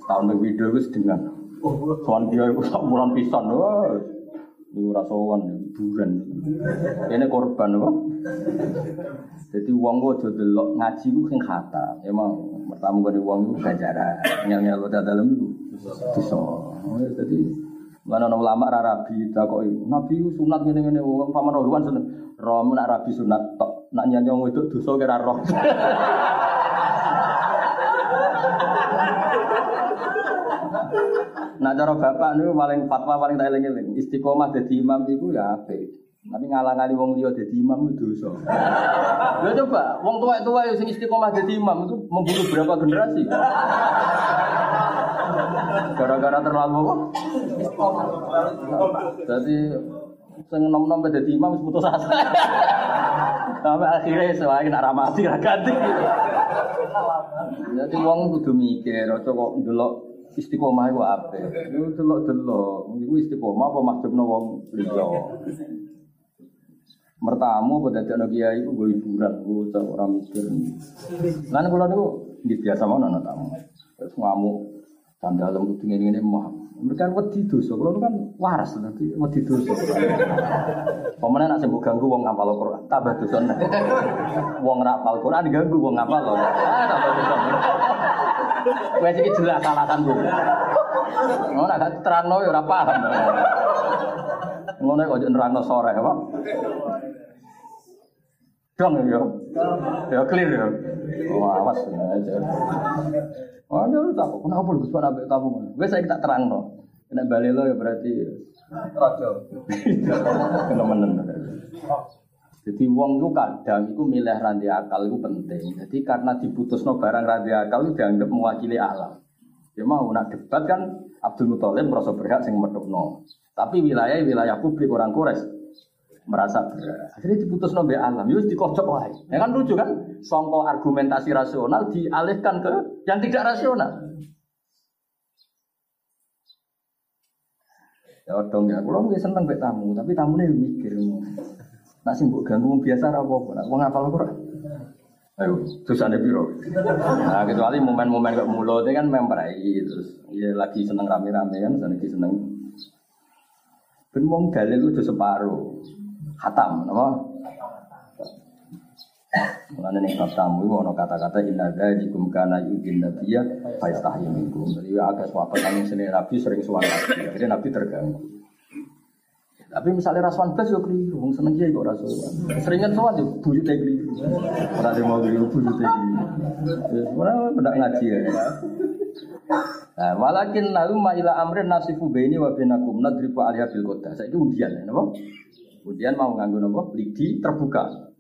Tahun video itu sedang Soan dia itu sak bulan pisan, wah, ini rasawan, bulan. Ini korban apa? Jadi uang gue jadi delok ngaji gue sing kata, emang pertama gue di uang gue gajaran, nyel nyel lo dalam itu, bisa. Jadi Mana nong lama rabi tak kok Nabi sunat gini gini wong paman rohwan seneng. Rom nak rabi sunat tok nak nyanyong itu dosa kira roh. Nah cara bapak nih paling fatwa paling tak eling-eling istiqomah jadi imam itu ya apa? Tapi ngalang-ngali wong liya jadi imam itu dosa. Lo coba, wong tua-tua yang sing istiqomah jadi imam itu membunuh berapa generasi? Gara-gara terlalu? Jadi sing nom-nom pada imam wis putus asa. Sampai akhirnya selain nak ramati ra ganti. Jadi wong kudu mikir, aja kok ndelok istiqomah iku apa? Iku delok-delok, iku istiqomah apa maksudnya wong liya. Mertamu pada dadakno kiai iku gue hiburan, gue orang mikir. Lan kula niku biasa mau nana tamu. Terus ngamuk Sandalem kudu ngene ngene mah. Mereka wedi dosa, kalau kan waras nanti wedi dosa. Pemenang nak sembuh ganggu wong ngapal Quran, tambah dosa. Wong rapal Quran diganggu wong ngapal loh. Ah tambah dosa. Wes iki jelas alasan gue. Ngono nak terangno ya ora paham. Ngono kok nerangno sore apa? Dong ya. Ya clear ya. Oh, awas ya. Oh, ada tak kenapa lu bisa nabi tamu? Wes saya kita terang no. Kena balik lo ya berarti raja. Menen. Jadi wong itu kadang itu milih rantai akal itu penting. Jadi karena diputus no barang rantai akal itu dianggap mewakili alam. Ya mau nak debat kan Abdul Muthalib merasa berhak sing no. Tapi wilayah wilayah publik orang Kores merasa berat. Akhirnya diputus nabi alam, yus dikocok wae. Ya kan lucu kan? Songko argumentasi rasional dialihkan ke yang tidak rasional. Ya dong ya, kalau nggak seneng mbek tamu, tapi tamunya mikir. Nasi mbok ganggu biasa ra apa-apa. Wong ngapal Quran. Ayo, terus ada biro. Nah, kecuali momen-momen kayak mulut kan memperai terus ya lagi seneng rame-rame kan, lagi seneng. Ben wong dalil itu separuh khatam, apa? Mengenai nih bab tamu itu ono kata-kata inna dzalikum kana yudin nabiyya fa yastahi minkum. Jadi agak suapet kami sini Nabi sering suara. Akhirnya Nabi terganggu. Tapi misalnya rasuan blas yo keliru, wong seneng kiai kok rasuan. Seringan soal yo buyut keliru. Ora ada mau keliru buyut keliru. Ora benda ngaji ya. Nah, walakin lalu maila amrin nasifu baini wa bainakum nadribu alaiha bil qada. Saiki undian ya, napa? Kemudian mau nganggo nopo lidi terbuka.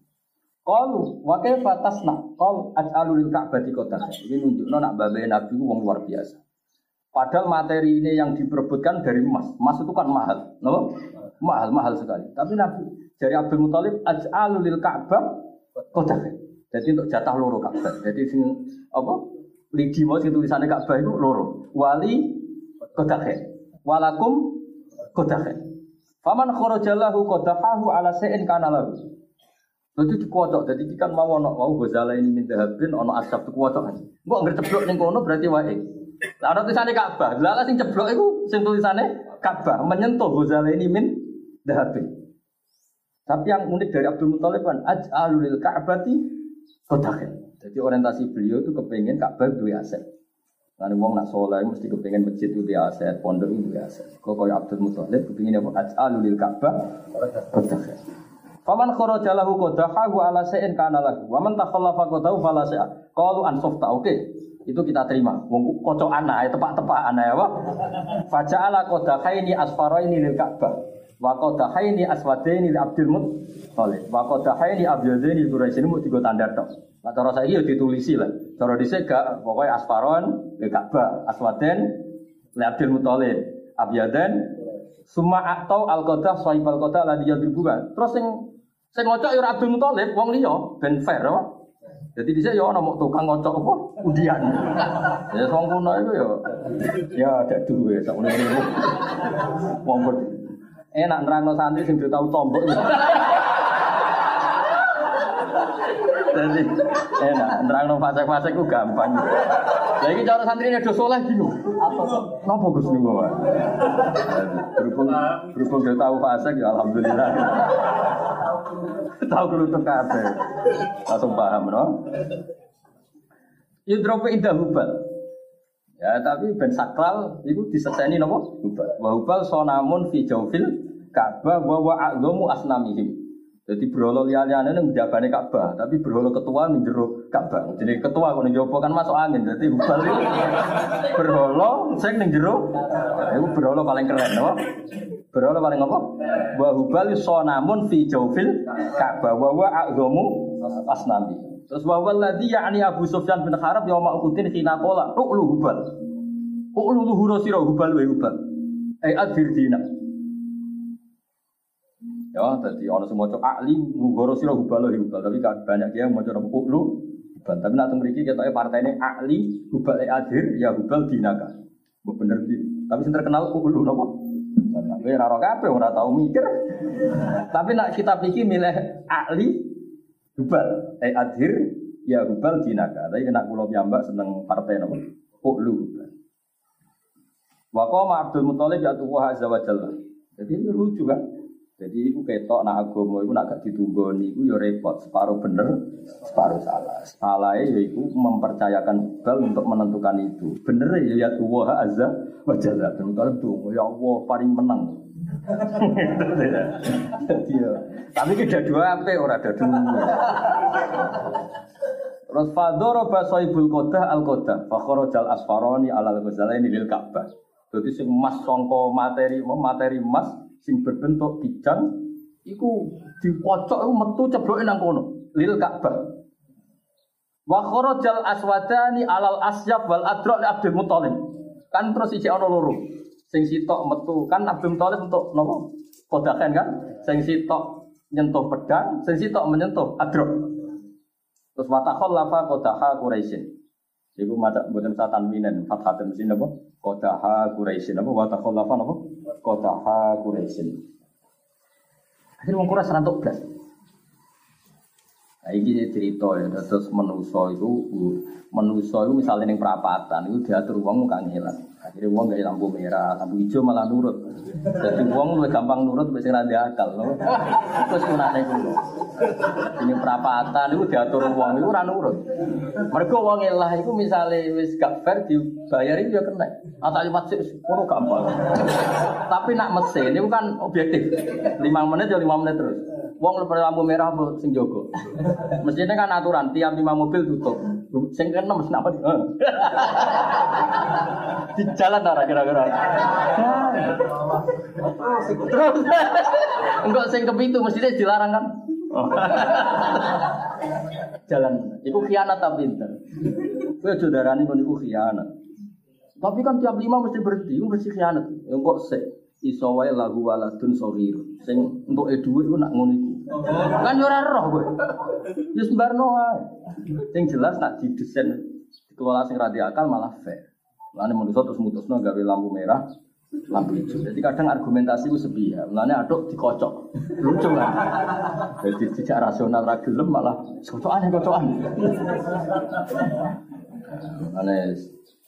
Qalu wa kaifa tasna? Qal aj'alu lil ka'bati qatan. Ini nunjukno nak babe Nabi wong luar biasa. Padahal materi ini yang diperebutkan dari emas. Emas itu kan mahal, no? Mahal, mahal sekali. Tapi Nabi dari Abdul Muthalib aj'alu lil Ka'bah qatan. Jadi untuk jatah loro Ka'bah. Jadi sing apa? Lidi mau sing tulisannya Ka'bah itu loro. Wali qatan. Walakum qatan. Faman kharajalahu qadafahu ala sa'in kana lahu. Jadi dikuwocok, jadi kan mau ono mau gozala ini minta habin ono asap dikuwocok aja. Mbok ceblok ning kono berarti wae. Lah tulisane Ka'bah. Lah sing ceblok iku sing tulisane Ka'bah menyentuh gozala ini min dahabin. Tapi yang unik dari Abdul Muthalib kan aj'alul Ka'bati qadahin. Jadi orientasi beliau itu kepengen Ka'bah duwe aset. Nanti wong nak soleh mesti kepengen masjid itu di aset, pondok itu di aset. Kau kau Abdul Muthalib kepingin apa? Aj'alu lil Ka'bah kodaha. Faman kharaja lahu kodahahu ala se'in kana lahu. Waman takhallafa kodahu fala se'a. Qalu ansofta. Oke. Itu kita terima. Wong kocok anak, tepak-tepak anak ya, Pak. Faja'ala kodahaini asfaraini lil Ka'bah. Wa kodahaini aswadaini li Abdul Muthalib. Wa kodahaini abyadaini Quraisy ini tiga tanda tok. Nah, cara saya ya ditulisi lah. Cara dhisik gak pokoknya asfaron ke Ka'bah, aswaden li Abdul Muthalib, abyadan summa atau al qadah sahibal qadah la dia dibuka. Terus sing sing ngocok ya Abdul Muthalib wong liya ben fair apa? Jadi bisa ya ana tukang ngocok apa? Udian. Ya wong kuno itu ya ya ada duwe sak ngene. Wong enak nerangno santri sing tau tombok. Jadi enak, nerang nong fase-fase ku gampang. Lah iki cara santri ini soleh bingung. Apa Napa Gus niku wae? Berhubung berhubung dia tahu fase ya alhamdulillah. tahu kelutuk kabeh. Langsung paham no. Yudrope indah hubal. Ya tapi ben sakral itu diseseni nopo hubal. Wa hubal sonamun fi jaufil Ka'bah wa wa a'lamu asnamihim. Jadi berolo liane neng jabane Ka'bah, tapi berolo ketua ning jero Ka'bah. Jadi ketua kok ning jopo kan masuk angin. Jadi hubal berolo sing ning jero. Iku berolo paling keren, no? Berolo paling apa? Wa hubal sonamun fi jaufil Ka'bah wa wa a'zamu asnami. Terus wa walladhi ya'ni Abu Sufyan bin Harab yauma ukutin khina qala uqlu hubal. Uqlu luhura sira hubal wa hubal. Ai adhir dinak. Ya, jadi orang semua cok ahli nggoro sira hubal hubal, tapi banyak dia mau coba uklu hubal. Tapi mereka kita partai ini ahli hubal adir ya hubal dinaka. Bener sih. Tapi yang terkenal uklu nopo. Tapi raro kape orang tahu mikir. Tapi nak kita pikir milih ahli hubal eh adir ya hubal dinaka. Tapi kena kulo piyambak seneng partai nopo uklu hubal. Wa Abdul Muthalib ya tuwa azza wa. Jadi ini lucu kan? Jadi itu ketok nak agama itu nak gak ditunggoni itu ya repot separuh bener separuh salah. Salah ya itu mempercayakan Iqbal untuk menentukan itu. Bener ya ya Allah azza wa jalla. Itu ya Allah paling menang. Ya. Tapi kita dua apa orang ada dua. Terus fadoro basoibul kodah al kodah. Fakhrojal asfaroni alal ghazalaini lil Ka'bah. Jadi sing emas songko materi materi emas sing berbentuk kijang iku dikocok iku metu cebloke nang kono lil Ka'bah. Wa kharajal aswadani alal asyab wal adra li Abdul Muthalib. Kan terus iki ana loro. Sing sitok metu kan Abdul Muthalib untuk napa? Kodakan kan? Sing sitok nyentuh pedang, sing sitok menyentuh adra. Terus watakhol lafa kodaha Quraisyin. Iku mata buatan satan minen fathatun mesin apa? Kodaha Quraisyin apa? Watakhol lafa apa? Kodaha Quraisyin. Akhirnya wong Quraisy rantuk blas. Nah, ini cerita ya, terus menuso itu, menuso itu misalnya yang perapatan itu diatur uang muka ngilang. Akhirnya uang gak lampu merah, lampu hijau malah nurut. Jadi uang lebih gampang nurut, bisa ada akal. No? Terus kunane itu. Ini perapatan itu diatur uang itu ora nurut. Mereka uang elah itu misalnya wis gak fair dibayarin dia kena. Atau lima sih, gampang. Tapi nak mesin itu kan objektif. Lima menit ya lima menit terus. Uang lepas lampu merah apa sing jogo. Mestinya kan aturan tiap lima mobil tutup. Sing keenem mesti apa? Di jalan ora kira-kira. Enggak sing kepitu mestinya dilarang kan? jalan. Iku khianat tapi pinter. Kowe darani kon iku khianat. Tapi kan tiap lima mesti berhenti, mesti khianat. Ya kok sik iso wae lagu waladun sohir. Sing untuk e ku nak ngono iku. Kan ora roh kowe. Ya sembarno wae. Sing jelas nak didesain dikelola sing radikal malah fair. Lalu manusia terus mutusno gawe lampu merah, lampu hijau. Jadi kadang argumentasi itu sepihak. Lalu aduk dikocok, lucu kan? Jadi tidak rasional ragilem malah kocokan kocokan. Lalu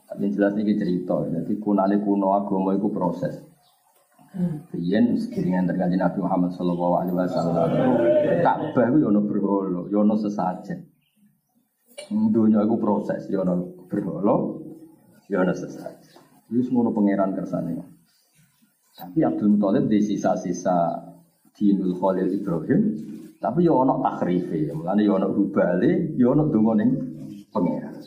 tapi jelas ini cerita. Jadi kunale kuno agama itu proses. Biyen sekiringan terganti Nabi Muhammad Sallallahu Alaihi Wasallam. Ka'bah itu yono berholo, yono sesajen. Dunia itu proses, yono berholo, Ya ana sesaji. Itu semua pangeran kersane. Tapi Abdul Muthalib di sisa-sisa dinul Khalil Ibrahim, tapi ya ana takrife, mulane ya ana rubale, ya ana donga ning pangeran.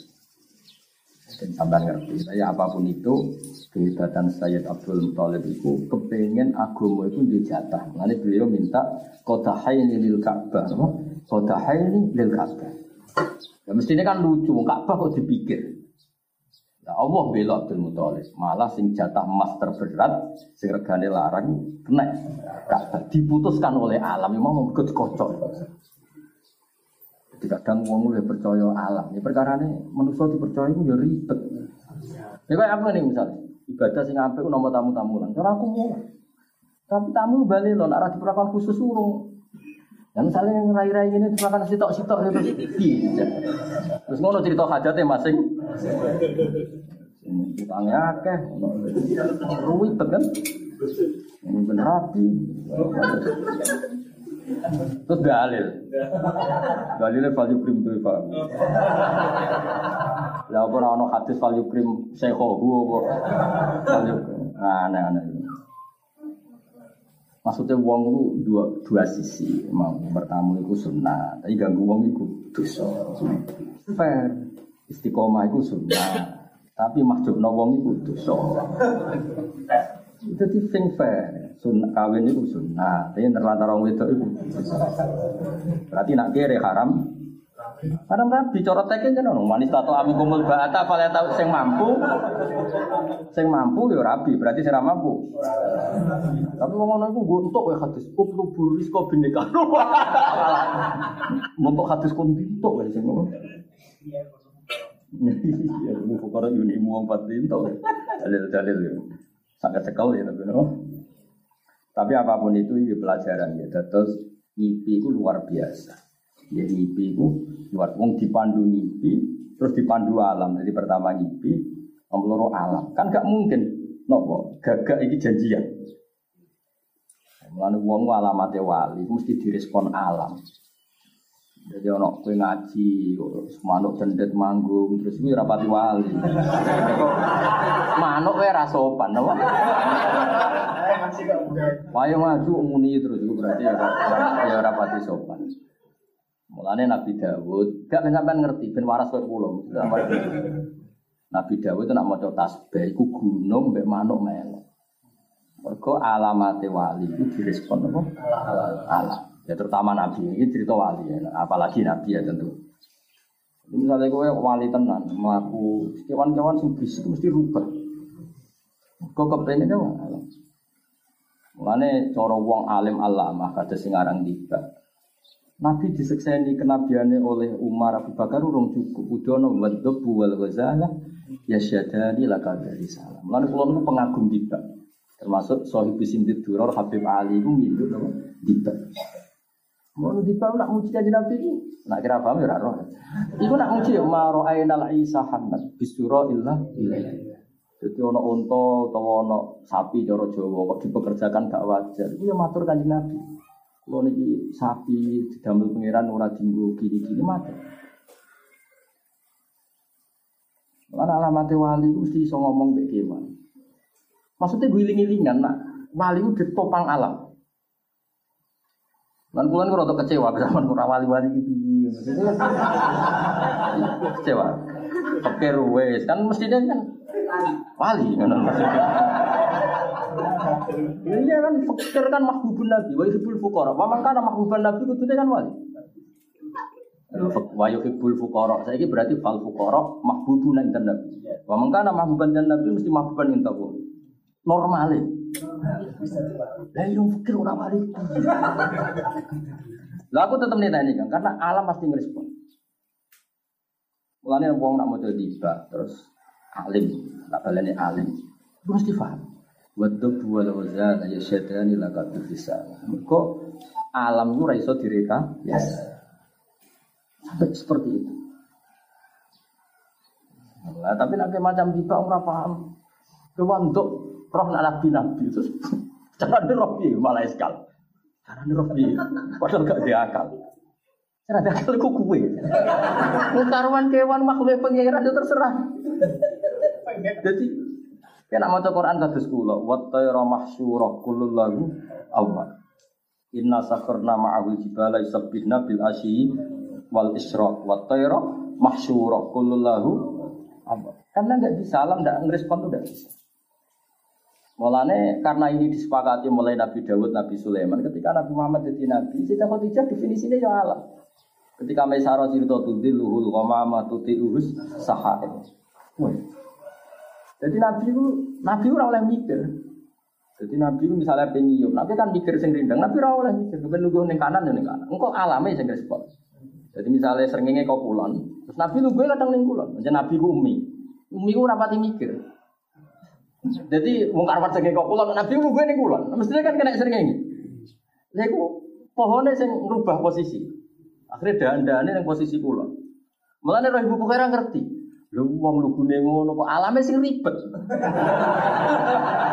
Dan sampai ngerti, saya apa pun itu kehebatan Sayyid Abdul Muthalib itu kepengen agama itu dijatah. Mulane beliau minta kodahaini lil Ka'bah, kodahaini lil Ka'bah. Ya mestinya kan lucu, Ka'bah kok dipikir. Ya Allah bela Abdul Muthalib, malah sing jatah emas terberat, sing regane larang kena Ka'bah diputuskan oleh alam, memang mau kocok. Jadi kadang wong lebih percaya alam. Ya ini manusia dipercaya itu ya ribet. Ya kayak apa nih misalnya ibadah sing apik nomor tamu-tamu lan. Cara aku mau. Tapi tamu balik loh, arah diperlakukan khusus urung. Dan misalnya yang rai-rai ini diperlakukan sitok-sitok terus iya. Terus ngono cerita hajatnya masing. Utangnya akeh, ruwet kan? Ini bener. Terus dalil. Dalilnya value cream tuh Pak. Lah ora ono hadis value cream sekhohu apa. Nah, aneh-aneh. Maksudnya uang itu dua, dua sisi. Mau pertama itu sunnah, tapi ganggu uang itu dosa. Fair. Istiqomah itu sunnah, tapi mahjub wong itu dosa. Itu sing fair. Sunnah kawin itu sunnah, tapi terlantar orang itu itu. Berarti nak kere haram. Haram rabi corot tekin kan ono manis atau ami kumul bata kalau tahu sing mampu. Sing mampu ya rabi, berarti sing mampu. Tapi wong ngono iku gontok ya hadis utlu buris kok bineka. Montok hadis kon dintok ya sing ngono. Ya, mu fukara yuni mu empat dintok. Dalil-dalil ya. Sangat sekali ya tapi no. Tapi apa pun itu ini pelajaran ya. Terus ngipi itu luar biasa. Ya ngipi itu luar wong dipandu ngipi, terus dipandu alam. Jadi pertama ngipi, nomor alam. Kan gak mungkin nopo gagak ini janjian. Mulane wong alamate wali mesti direspon alam. Jadi ono kowe ngaji, manuk cendet manggung, terus kuwi rapati wali. manuk kowe ra sopan, apa? Wayo maju muni terus itu berarti ya ya rapati sopan. Mulane Nabi Dawud, gak sampean ngerti ben waras kowe. Nabi Dawud itu nak maca tasbih iku gunung mbek manuk melok. Mergo alamate wali itu direspon apa? Alam. Ya terutama Nabi ini cerita wali ya, apalagi Nabi ya tentu. Misalnya gue wali tenan, melaku kewan-kewan sing itu mesti rubah. Kau kepengen apa? Mulane cara wong alim alamah kata sing aran. Nabi disekseni kenabiannya oleh Umar Abu Bakar urung cukup. Udono wadab wal ya syadani laka dari salam. Mulane kula niku pengagum tiba. Termasuk Sohib Simdid Duror Habib Ali itu nama tiba. Mau tiba nak muji kaji Nabi itu, nak kira paham ya roh. Iku nak muji ya maro ainal Isa Hanat bisuro illah ilaihi. Jadi ono unta atau ono sapi cara Jawa kok dipekerjakan gak wajar. Itu ya matur kanjeng Nabi. Kalau niki sapi didamel pangeran ora dinggo gini-gini matur. Karena alamat wali mesti iso ngomong kayak gimana. Maksudnya guling-gilingan, nak wali itu ditopang alam. Pulang gue rada kecewa, zaman kurang wali-wali gitu. kecewa. Oke ruwes, kan mestinya kan wali kan Iya kan fakir kan mahbubun nabi, wa yuhibbul fuqara. Wa man kana mahbuban nabi kudune kan wali. Wa yuhibbul fuqara. Saiki berarti fal fuqara mahbubun intan nabi. Wa man kana mahbuban dan nabi mesti mahbuban intan Normale. Lah yang fakir ora wali. Lah aku tetap nih kan karena alam pasti ngerespon. Mulane wong nak mau tiba terus alim, tak baleni alim. Itu mesti paham. Wal wazan ya syaitan laka bisa. Mereka alam itu raiso direka yes. Sampai seperti itu. Nah, tapi nanti macam tiba orang paham. Kewantuk roh nabi nabi itu cara roh malah eskal. Cara roh padahal gak diakal. Cara akal ku kue. Karuan kewan makhluk pangeran itu terserah. Jadi Kena maca Quran kados kula, wa tayra mahsyura kullul lahu awwal. Inna sakharna ma'ahul jibala yusabbihna bil asyi wal isra wa tayra mahsyura kullul lahu awwal. Karena nggak bisa alam nggak ngerespon tuh nggak bisa. Mulane karena ini disepakati mulai Nabi Dawud, Nabi Sulaiman, ketika Nabi Muhammad jadi Nabi, Siti Khadijah definisinya ya alam. Ketika Maisarah cerita tudilluhul ghamama tuti'uhus sahaib. Wah, jadi Nabi itu, Nabi itu oleh mikir. Jadi Nabi itu misalnya pengium, Nabi kan mikir sing rindang, Nabi ora oleh mikir, kepen nunggu ning kanan ning kanan. Engko alame sing respon. Jadi misalnya srengenge kok kulon, terus Nabi gue kadang ning kulon. Jadi Nabi ku umi. Umi ku rapati mikir. Jadi wong karepet srengenge kok kulon, Nabi ku gue ning kulon. Mestinya kan kena srengenge. Lha iku pohone sing ngrubah posisi. Akhirnya dahan-dahane ning posisi kulon. Mulane roh ibu Bukhari ngerti. Lu wong lugune ngono kok alame sing ribet.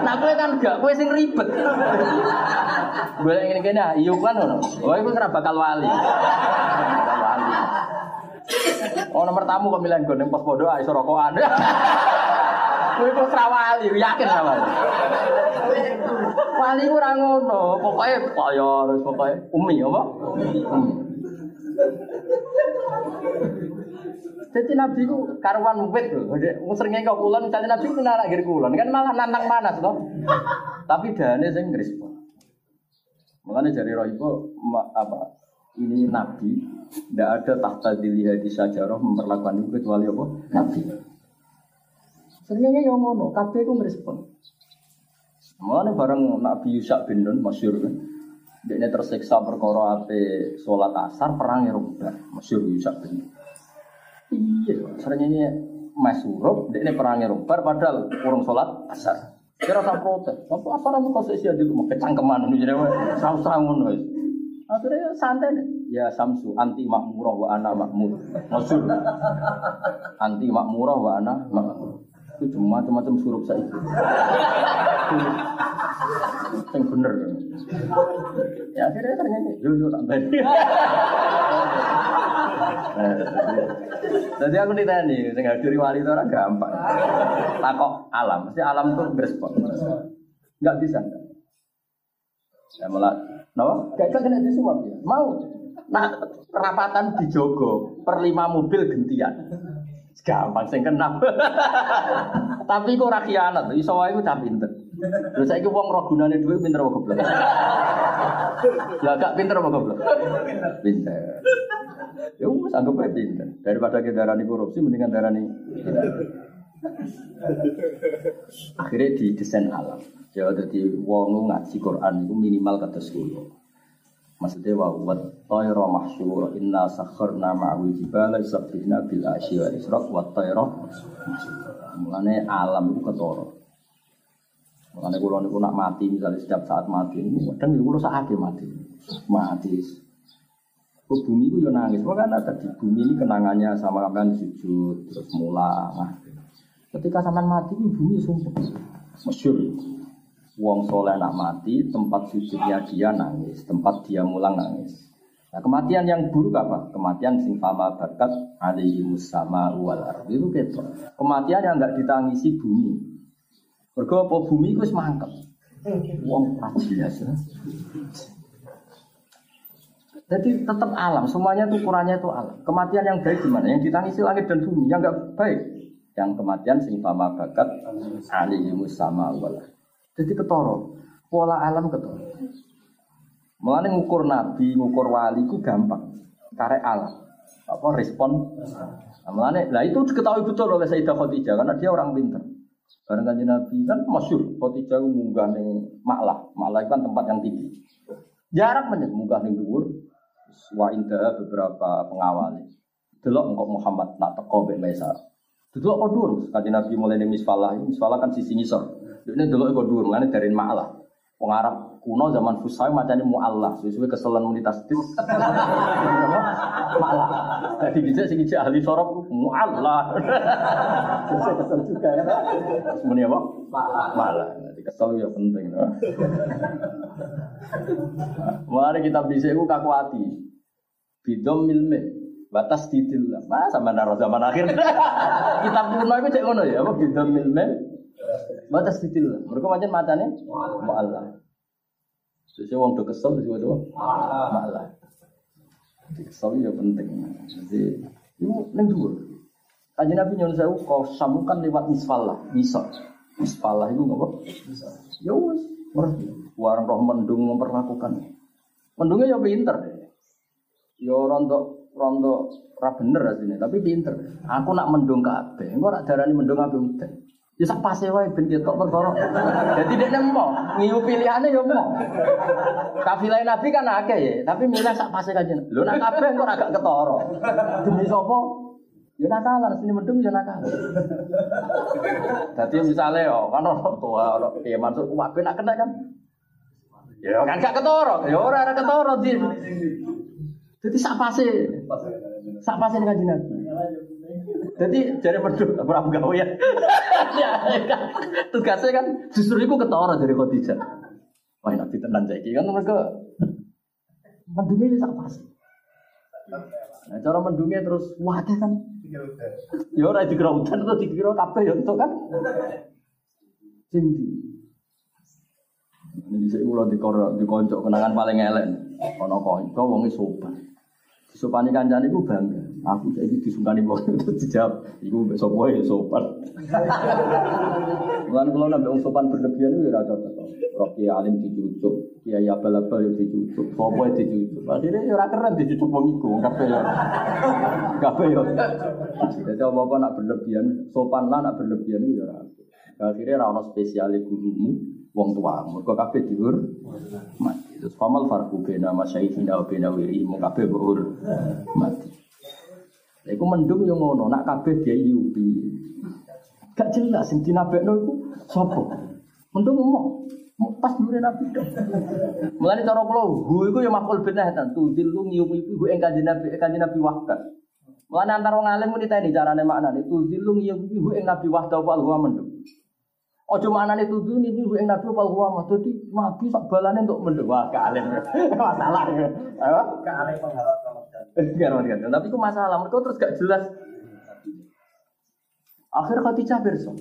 nah kowe kan gak, kowe sing ribet. Boleh ngene kene ah, iya kan ngono. Oh iku ora bakal wali. Bakal wali. Oh nomor tamu kok milih ning pos podo iso rokokan. Kowe kok ora wali, yakin ora wali. Ku ora ngono, pokoke kaya harus pokoke umi apa? Umi. Jadi Nabi itu karuan wit tuh. Musringnya kau kulon, misalnya Nabi itu nara gir kulon, kan malah nantang panas loh. Tapi dane sing ngrespon. Makanya dari Rohibo apa ini Nabi tidak ada tahta dilihat di sajarah memperlakukan itu kecuali apa Nabi. Seringnya yang ngono, kabeh itu ngerespon. Mulane bareng Nabi Yusak bin Nun masyur kan. Dia tersiksa perkara ate sholat asar perang Eropa, masyur Yusak bin Nun. Iya, seringnya Mas Surup, dia ini perangnya rumbar, padahal kurang sholat asar. Kira rasa protes, apa asar kamu kau sia di rumah kecangkeman ini jadi sahur sahur Akhirnya santai deh. Ya Samsu, anti makmurah wa ana makmur. Maksud anti makmurah wa ana makmur. Itu cuma macam-macam surup saya itu. Yang bener kan. Ya akhirnya ternyata, yo yo tambah. Jadi aku nih, sing hadiri wali itu orang gampang. Takok alam, mesti alam tuh berespon. Enggak bisa enggak. Ya malah, no, kan kena disuap ya. Mau, nah rapatan di Jogo per lima mobil gentian. Gampang sing kenal. Tapi kok ora khianat, iso wae ku cah pinter. Lha saiki wong ro gunane dhuwit pinter apa goblok? Lah gak pinter apa goblok? Pinter. Ya wis anggap aja pinter. Daripada kita darani korupsi mendingan darani Akhirnya di desain alam. Ya jadi wong ngaji Quran itu minimal kata sepuluh. Maksudnya wa wa tayra mahsyura inna sakharna ma'al jibala yusabbihna bil asyi wal isra wa tayra Mulane alam itu ketoro. Mulane kula niku nak mati misalnya setiap saat mati ini kadang kula saat mati. Mati. Kok bumi itu yo nangis. Makanya tadi bumi ini kenangannya sama kan sujud terus mulang. Nah, ketika sampean mati bumi sumpah. Masyur. Wong soleh nak mati, tempat sujudnya dia nangis, tempat dia mulang nangis. Nah kematian yang buruk apa? Kematian sing fama bakat alaihi musama wal ardi itu gitu. Kematian yang enggak ditangisi bumi. Mergo apa bumi itu semangkep. Wong jelas ya. Jadi tetap alam, semuanya itu ukurannya itu alam. Kematian yang baik gimana? Yang ditangisi langit dan bumi, yang enggak baik. Yang kematian sing fama bakat alaihi musama wal ardi. Jadi ketoro, pola alam ketoro. Mulane ngukur nabi, ngukur wali ku gampang. Karek alam. Apa respon? Nah, mulane lah itu diketahui betul oleh Sayyidah Khadijah karena dia orang pintar. Karena kanji Nabi kan masyur Khadijah munggah ning Maklah. Maklah itu kan tempat yang tinggi. Jarak banyak munggah ning dhuwur. Wa indah beberapa pengawal. Delok engkau Muhammad nak teko mbek Maisar. Delok kok dhuwur. Nabi mulai ning Misfalah. Misfalah kan sisi ngisor. Ini dulu ego dur, mana dari malah. Wong kuno zaman Fusai macamnya mu'allah, sesuai keselan muni tasdid. Malah. Jadi bisa sih bisa ahli sorok mu'allah. Sesuai kesel juga ya. Muni apa? Malah. Jadi kesel ya penting. Mari kita bisa itu kaku hati. Bidom milme. batas didil lah. Sama naro zaman akhir. Kitab kuno itu cek ngono ya, apa bidon milmen. Batas didil lah. Mereka macam macamnya mu'allah. Sesuai wong do kesel sesuai do mu'allah. Kesel ya penting. Jadi itu neng dua. Kaji Nabi nyon saya kau samukan lewat misfalah, bisa. Misfalah itu apa? Ya wes, warang roh mendung memperlakukan. Mendungnya ya pinter. Ya rontok rondo ora bener asline, tapi pinter. Aku nak mendung kabeh, engko ora darani mendung kabeh udan. Ya sak pase wae ben ketok perkara. Dadi nek nemo, ngiu pilihane ya mau. Kafilah Nabi kan akeh ya, tapi milih sak pase kanjeng. Lho nak kabeh engko ora gak ketara. Demi sapa? Ya nakalan, sini mendung ya nakalan. Dadi misale yo kan ono tua ono piye maksud wae nak kena kan. Ya kan gak ketara, ya ora ora ketara din. Jadi sak pase, sak pase dengan Nabi. Jadi dari berdua, berapa gawe ya? Tugasnya kan justru itu ketara dari Khadijah. Wah nanti tenan jadi kan mereka mendungnya sak pase. Nah, cara mendungnya terus wah kan. Ya ora dikira udan atau dikira kabeh ya itu kan. Sing Ini bisa ulah dikoncok kenangan paling elek. Ono konco wonge sopan. Disopani kancane iku bangga. Aku saiki disungkani wong itu dijawab, iku besok wae ya sopan. Kula nek wong sopan berlebihan itu ya ora cocok. Roki alim dicucuk, kiai abal-abal ya dicucuk, sopo ya dicucuk. Akhirnya ya ora keren dicucuk wong iku, kabeh ya. Kabeh ya. Jadi apa-apa nak berlebihan, sopan lah nak berlebihan itu ora. Akhirnya ra ono spesial gurumu, wong tua. Mergo kabeh diur mati. Terus famal farku bena masyaihina wa bena wiri kabeh bur mati. Iku mendung yo ngono, nak kabeh dia yupi. Gak jelas sing iku sapa? Mendung mau pas dure nabi dong. Mulane cara kula hu yo makul benah tan tudil lu nyium iku hu ing kanjeng nabi kanjeng nabi wahdat. Mulane antara wong alim muni tani carane maknane tudil lu nyium iku hu ing nabi wahdat wal huwa mendung. Ojo maknane tujuh nih ibu yang nabi pal huwa mah dadi nabi sak balane untuk mendoa ke alim. Masalah. Apa? Ke alim pengharap Tapi ku masalah mereka terus gak jelas. Akhir Khadijah berso.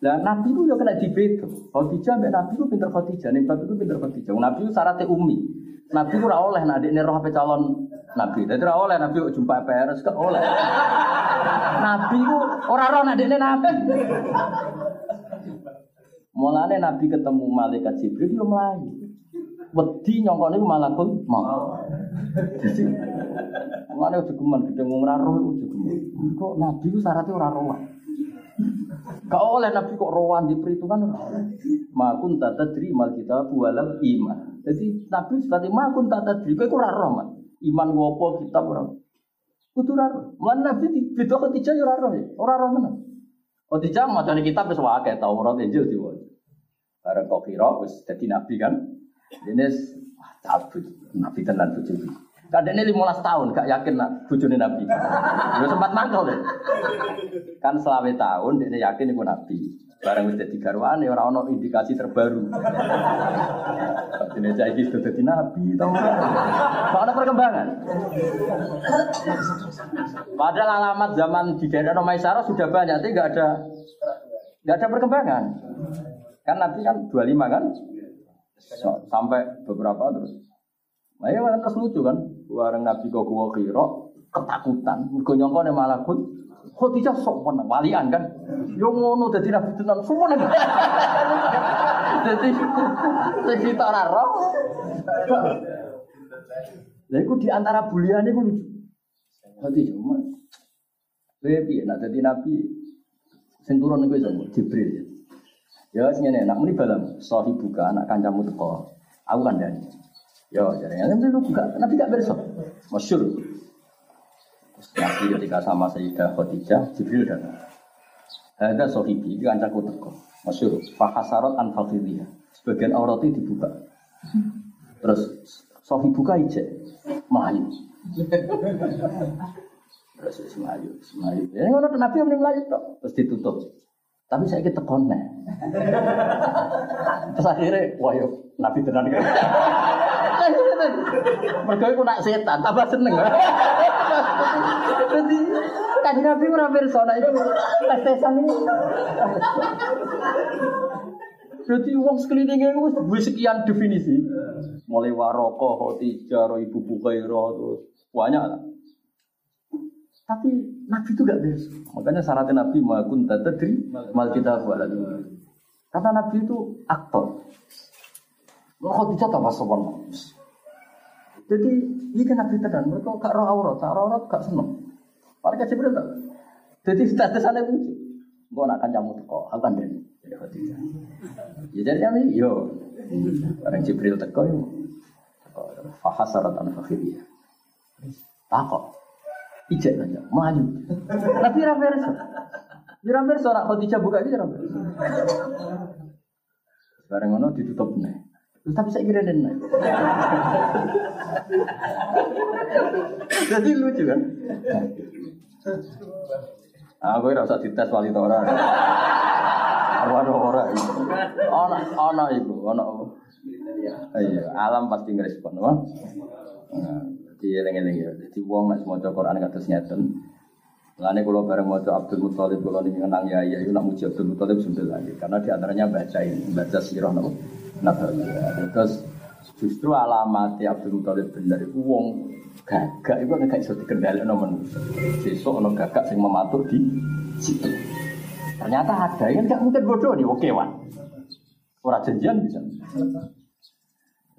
Lah nabi ku yo kena dibeto. Khadijah mbek nabi ku pinter Khadijah, ning bab itu pinter Khadijah. Nabi ku syaratnya umi. Nabi ora oleh nak dekne roh calon nabi. Dadi ora oleh nabi jumpa PRS kok oleh. Nabi ku ora roh dene nabi. Mulane nabi ketemu malaikat Jibril yo mlayu. Wedi nyongkone ku malakul mau. Jadi mulane ojo geman ora roh iku ojo geman. Kok nabi ku syaratnya ora roh. Gak oleh nabi kok rohan di perhitungan ora oleh. Ma tadri mal kita walal iman. Jadi nabi seperti ma kunta tadri kok ora roh Iman wopo kita ora. Kudu ora. Lan Nabi di beda ketiga yo ora roh. Ora roh tenan. Ketiga macane kitab wis wae Taurat Injil diwaca. Bareng kok kira wis dadi nabi kan. Ini wah nabi tenan bojo. Kadene 15 tahun gak yakin nak bojone nabi. Yo sempat mangkel deh. Kan selawe tahun dia yakin iku nabi. Barang wis dadi garwane ora ana indikasi terbaru. Dene saiki sudah dadi nabi to. Ada perkembangan. Padahal alamat zaman di daerah Maisara sudah banyak, tapi nggak ada nggak ada perkembangan. Kan nabi kan 25 kan? Sampai beberapa terus. Nah, ya terus lucu kan? Warang nabi kok gua ketakutan. Mergo nyongkone malakut Khadijah sok menang walian kan. Yo ngono dadi nabi tenan semua nang. Dadi sing kita ora roh. Lah iku di antara buliane lucu. Khadijah cuma piye nak dadi nabi sing turun iso Jibril. Ya ngene nak muni balam sahibuka anak kancamu teko. Aku kandhani. Ya jarene nabi gak nabi gak bersop. Masyhur. Nabi ketika sama Sayyidah Khadijah, Jibril datang. Ada sohibi, itu ancaku teko. Masyur, fahasarot an. Sebagian aurat itu dibuka. Terus buka aja, melayu. Terus melayu, melayu. Ya ngono Nabi melayu tok, terus ditutup. Tapi saya kita konek. Terus akhirnya, wah yuk, Nabi tenan. Mergo iku nak setan tambah seneng. Jadi kan Nabi ora pirsa nek iku tes-tesan iki. Jadi uang sekelilingnya itu duwe sekian definisi. Mulai waroko, hotija, ibu bukairo, terus banyak lah. Tapi Nabi itu gak biasa. Makanya syaratnya Nabi makun tadri mal kita buat Karena Nabi itu aktor. Khadijah tambah sopan. Jadi ini kan Nabi tenan. Mereka gak roh aurat, gak roh aurat gak seneng. Mereka Jibril tak. Jadi statusnya lucu. Gue nak kancamu teko, aku kan dari dari Khadijah. Ya jadi kami yo. Orang Jibril teko yo. Fahasarat an fakhiriyah. Takok. Ijek saja, maju. Tapi ra verso. Ra verso nak Khadijah buka ra verso. Bareng ngono ditutup nih. Terus tapi saya kira nih. Jadi lucu kan? Aku ora usah dites wali ta ora. Ora ora. Ana ana iku, ana? Iya, alam pasti ngerespon, wah. Nah, jadi eling-eling ya. Jadi wong nek maca Quran kados ngeten. Lane kula bareng maca Abdul Muthalib kula niki ngenang ya ya nak muji Abdul Muthalib sembel lagi. Karena di antaranya baca ini, baca sirah napa nabawi. Terus justru alamat Abdul Muthalib bener itu wong gagak itu gak iso dikendali nomor besok ono gagak sing mematur di situ. Ternyata ada yang gak mungkin bodoh nih oke wan ora janjian bisa.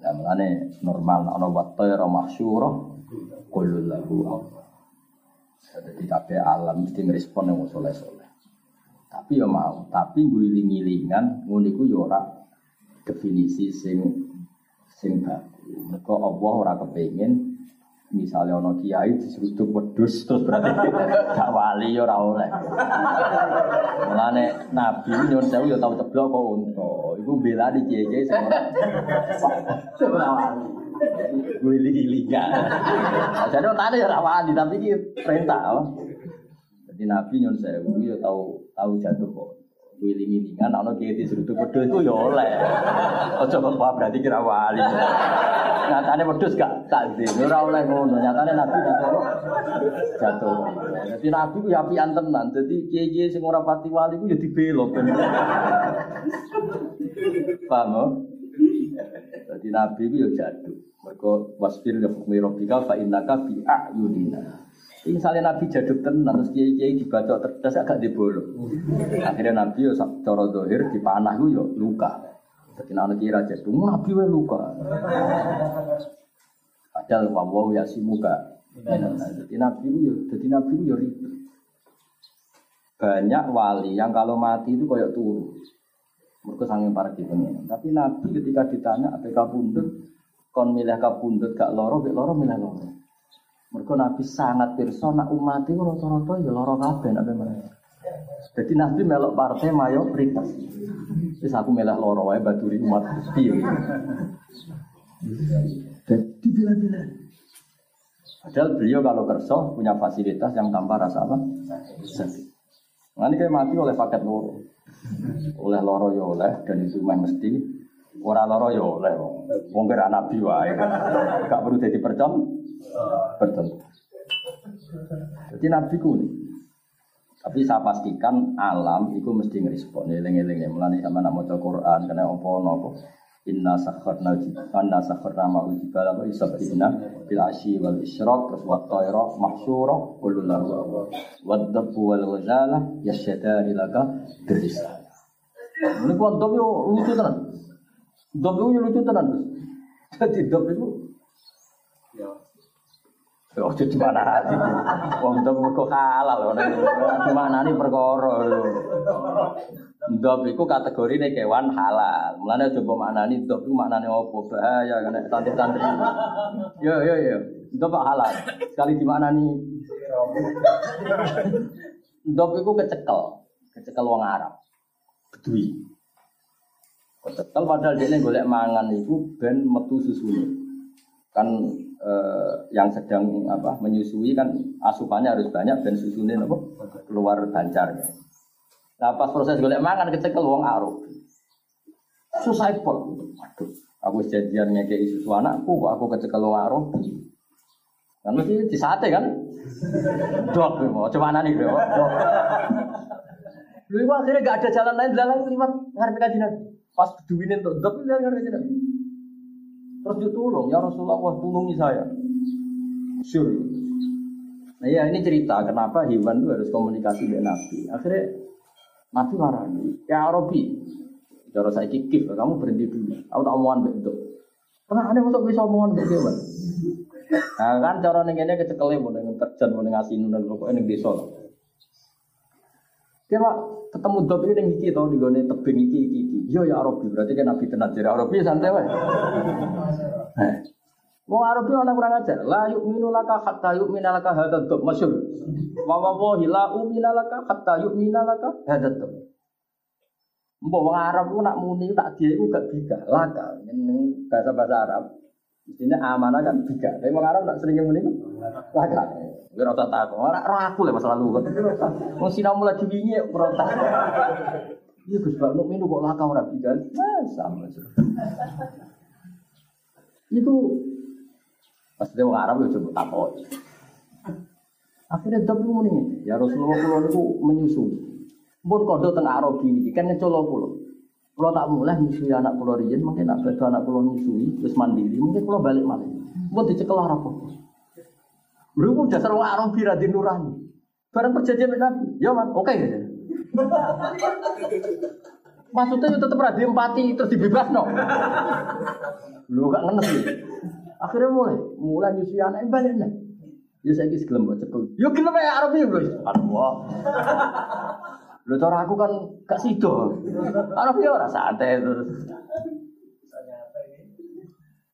Ya mulane normal ono watter mahsyura kullu lahu jadi kabeh alam mesti ngerespon yang soleh soleh tapi ya mau tapi guling-gilingan ngono iku ya ora definisi sing sing baku mereka Allah ora kepengin misalnya ono kiai diseruduk wedus terus berarti gak wali ya ora oleh. Mulane nabi nyuwun sewu ya tau ceblok kok unta. Iku bela di kiai-kiai sing ora wali. Wili-wilinya. Jadi tadi ya ora wali tapi iki perintah. Jadi nabi nyuwun sewu ya tau tau jatuh kok wiling-wilingan ana kiai diseruduk wedhus iku ya oleh. Aja kok berarti kira wali. Nyatane wedhus gak takzim, ora oleh ngono. Nyatane nabi jatuh jatuh. Jadi nabi ku ya apian tenan. Jadi kiai-kiai sing ora pati wali ku ya dibelok. Paham? oh? Jadi nabi ku ya jatuh. Mergo wasfir li hukmi rabbika fa innaka bi a'yunina. Ini misalnya Nabi jaduk tenan terus kiai kiai dibaca terdas agak dibolong. Akhirnya Nabi yo cara dohir di panah yo luka. Jadi anak kira jaduk Nabi we luka. Padahal wawaw ya si muka. Jadi Nabi yo jadi Nabi yo ribet. Banyak wali yang kalau mati itu kayak turu. Mereka sangat para pengen. Tapi Nabi ketika ditanya apa kabundut, kon milih kabundut gak loro, gak loro milih loro. Mereka Nabi sangat pirsa nak umat itu rata-rata ya lara kabeh nak mereka. Jadi Nabi melok partai mayoritas. Terus aku melok loro wae baturi umat piye. Dan dibela-bela. Padahal beliau kalau kerso punya fasilitas yang tanpa rasa apa? Sakit. Nah, kayak mati oleh paket loro. Oleh loro ya oleh dan itu mesti Ora loro ya oleh wong. Wong kira nabi wae. Gak perlu jadi percon. Betul. Jadi nabi ku. Tapi saya pastikan alam itu mesti ngerespon. Eling-eling ya. Mulane sama nak maca Quran kena apa napa. Inna sakharna jibana sakharna ma'ul jibala wa isabbina bil asyi wal isyraq terus wa tayra mahsyura kullu lahu wa dabbu wal ghazala yasyadani laka birisal. Ini dop yo lucu tenan. Dop itu lucu tenan terus. Jadi dop itu Oh, jadi mana hati? Wong dop mergo halal di mana nih perkara. Dop itu kategori nih kewan halal. Mulanya coba mana nih dop itu mana nih apa bahaya kan tantri-tantri. Yo yo yo, dop halal. Sekali di nih? Dop itu kecekel, kecekel wong Arab. Bedui. Kecekel padahal dia golek mangan itu ben metu susunya. Kan eh, yang sedang apa menyusui kan asupannya harus banyak dan susunya apa keluar bancar. Nah pas proses golek mangan kecekel wong aruf. Susah pol. Waduh. Aku janjian ngekei susu anakku, kok aku kecekel wong Arabi. Kan mesti disate kan? Dok, coba nani dok. Dok. Lu akhirnya gak ada jalan lain, jalan lewat ngarep kaji nabi. Pas dok itu ngarep kaji nabi. Terus dia tolong, ya Rasulullah, wah tolongi saya. Sure. Nah ya ini cerita kenapa hewan itu harus komunikasi dengan Nabi. Akhirnya Nabi marah. Ya Arabi, cara saya kikif, kamu berhenti dulu. Aku tak omongan bentuk. Karena aneh untuk bisa omongan bentuk. Nah kan cara ini kecekelnya mau dengan terjun dengan asin dan pokoknya dengan desa. Dia pak ketemu dok ini dengan iki tau di gone tebing iki iki. Yo ya Arabi berarti kan Nabi tenan jadi Arabi santai wae. Wong Arabi ana kurang ajar. La yu'minu laka hatta yu'mina laka hadzal dok masyhur. Wa wallahi la u'mina laka hatta yu'mina. Mbok wong Arab nak muni tak dia iku gak bisa laka. Bahasa-bahasa Arab Mestinya amanah kan tiga. Tapi mau Arab nak sering muni laka. Ora usah takut. Ora ora aku lah masa lalu. Wong sinau mulai diwingi ora tak. Iya Gus Pak, nuk minum kok laka ora bisa. Nah, sama. Itu pasti wong Arab yo coba takut. Akhirnya dok muni, ya Rasulullah kula niku menyusui. Pun kodo tengah Arabi ini, kan ngecolok pulau. Kalau tak mulai nyusui anak pulau rian, mungkin nak bedo anak pulau nyusui, terus mandiri, mungkin pulau balik malah. Buat dicekel apa? Lu dasar orang Arabi radin nurani. Barang perjanjian Nabi, ya man, oke ya. Maksudnya itu tetap radin empati terus dibebas no. Lu gak ngenes ya. Akhirnya mulai, mulai nyusui anak balik nih. Ya saya kis gelem buat cekel. Yo gelem ya Arabi bro. Allah. Lu cara aku kan gak sido. Arab ya ora santai terus.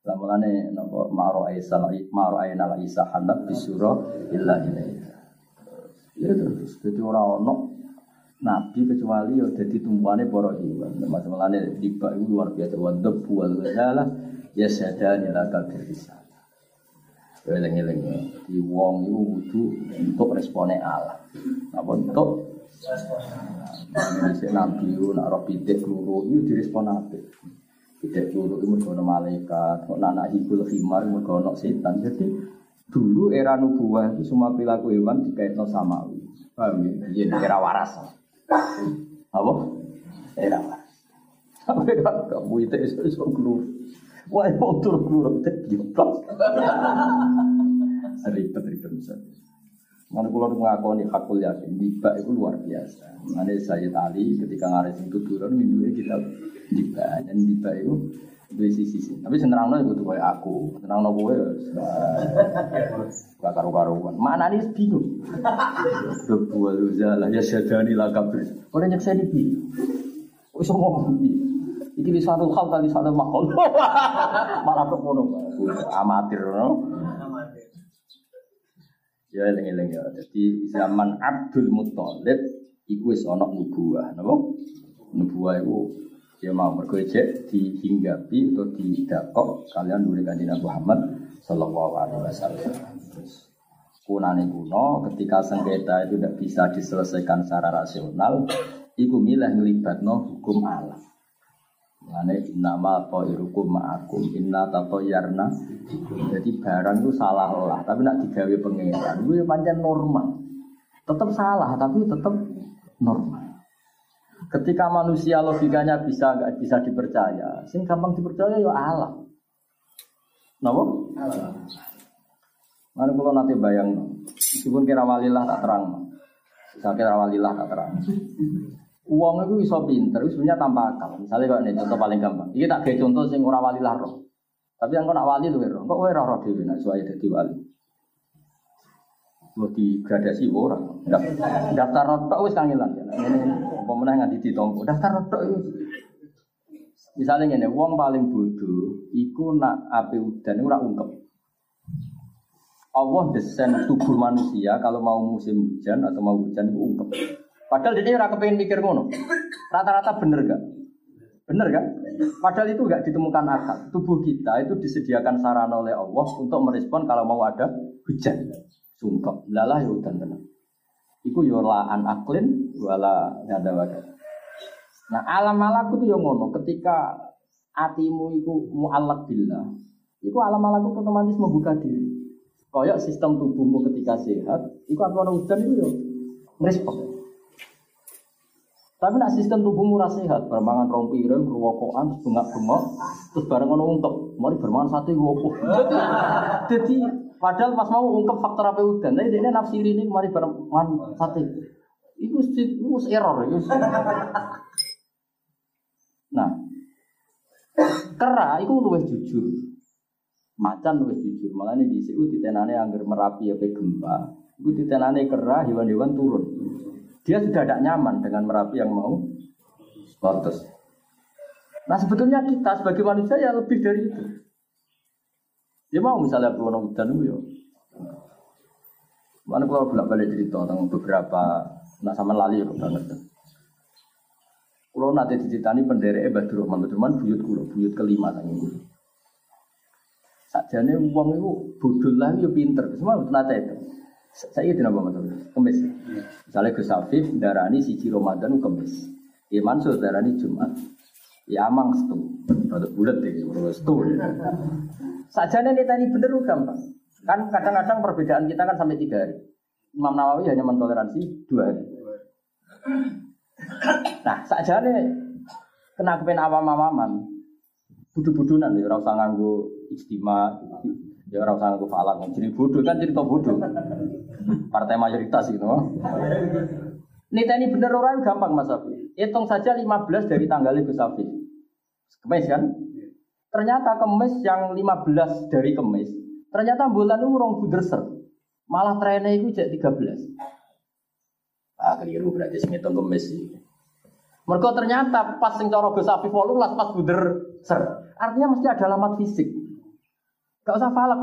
Lah mulane napa maro aisa maro aina la isa hanat bisura illa ilaihi. Ya terus dadi ora ono nabi kecuali ya dadi tumpuane para hewan. Mas mulane tiba itu luar biasa wa dabbu wal ghalah ya sadani la kabirisa. Eleng-eleng di wong itu butuh untuk responnya Allah. Apa untuk Ini nabi itu nak roh pitik keluru itu direspon apa? Pitik keluru itu mereka malaikat, kok anak hikul khimar mereka setan. Jadi dulu era nubuah itu semua perilaku hewan dikaitkan samawi. Paham ya? Iya, era waras. Apa? Era waras. Sampai kan kamu itu iso keluru. Wah, mau turun keluru, dioplos. Ribet, ribet misalnya. Mana kalau mengakoni hakul yakin, tiba itu luar biasa. Mana saya tali ketika ngaris itu turun minggu ini kita tiba dan tiba itu dua sisi sisi. Tapi senang itu tuh kayak aku, senang no gue, gak karu karuan. Mana nih bingung. Dua lah ya sadani lah kabir. Orang yang saya di Oh semua Iki lisanul hal kali lisanul makhluk. Malah kok ngono. Amatir no. Ya eling-eling ya. Jadi zaman Abdul Muthalib iku wis ana nubuah, napa? Nubuah iku ya mau mergo dihinggapi atau didakok kalian nuri kanjeng Muhammad sallallahu alaihi wasallam. Kunane kuno ketika sengketa itu tidak bisa diselesaikan secara rasional, iku milah ngelibatno hukum alam. Mana nama irukum ma'akum inna yarna. Jadi barang itu salah lah, tapi nak digawe pengeran. Itu ya panjang normal. Tetap salah, tapi tetap normal. Ketika manusia logikanya bisa nggak bisa dipercaya, sing gampang dipercaya ya alam. Napa? Alam. Mana kalau nanti bayang, meskipun kira walilah tak terang, saya kira walilah tak terang. Uang itu bisa pinter, sebenarnya tanpa akal. Misalnya kalau ini contoh paling gampang. Ini tak kayak contoh sing ora wali lah roh. Tapi yang kau nak wali lu roh. Kok roh roh dewi nak suaya jadi wali. Mau digradasi orang. Daftar rotok wis kangelan. Ini pemenang nggak ditompo. Daftar rotok itu. Misalnya ini, uang paling bodoh, iku nak api udan itu ungkep. Allah desain tubuh manusia kalau mau musim hujan atau mau hujan itu ungkep. Padahal dia ora kepengen mikir ngono. Rata-rata bener gak? Bener kan? Padahal itu gak ditemukan akal. Tubuh kita itu disediakan sarana oleh Allah untuk merespon kalau mau ada hujan. Sungkep, lalah ya udan tenang. Iku yolaan ya aklin wala ada wadah. Nah alam alam itu yang ngono. Ketika atimu iku mu'allak billah. Iku alam-alam otomatis membuka diri. Koyok sistem tubuhmu ketika sehat, iku aku ana udan itu yo ngrespon. Tapi nak sistem tubuhmu rasa sehat, bermangan rompi, ruwokokan, terus bengak-bengok, terus bareng ngono ungkep, mari bermangan sate wopo. Jadi padahal pas mau ungkep faktor apa udan, tapi dia nafsi ini mari bermangan sate. Itu itu error, itu. Nah, kera itu luwih jujur. Macan luwih jujur. Makanya di situ ditenane angger merapi apa gempa. Itu ditenane kera hewan-hewan turun. Dia sudah tidak nyaman dengan merapi yang mau lotus. Nah sebetulnya kita sebagai manusia ya lebih dari itu. Dia mau misalnya orang hutan itu ya. Mana kalau bolak balik cerita tentang beberapa, nak sama lali ya banget. Kalau nanti diceritani penderek Badul Rahman, Badul Rahman buyut kulo, buyut kelima tangi kulo. Sajane uang itu bodoh lah, ya pinter. Semua nanti itu. Saya itu nama betul, kemis. Misalnya Gus Afif darani siji Ramadan kemis. Ya Mansur darani Jumat. Ya Amang setu, rada bulat rada setu. Sajane ini tadi bener gampang. Kan kadang-kadang perbedaan kita kan sampai tiga hari. Imam Nawawi hanya mentoleransi dua hari. Nah, saja nih kena kepen awam-awaman. Budu-budunan ya ora usah nganggo istimewa, ya ora usah nganggo falak. Jadi bodoh kan cerita bodoh. Partai mayoritas gitu. Ini bener orang gampang Mas Abi. Hitung saja 15 dari tanggalnya Gus Abi. Kemis kan? Ternyata kemis yang 15 dari kemis, ternyata bulan itu urung buderser. Malah trennya itu jadi 13. Ah keliru berarti sing ngitung kemis sih. Mereka ternyata pas sing cara Gus Afif las pas buder ser. Artinya mesti ada alamat fisik. Gak usah falak.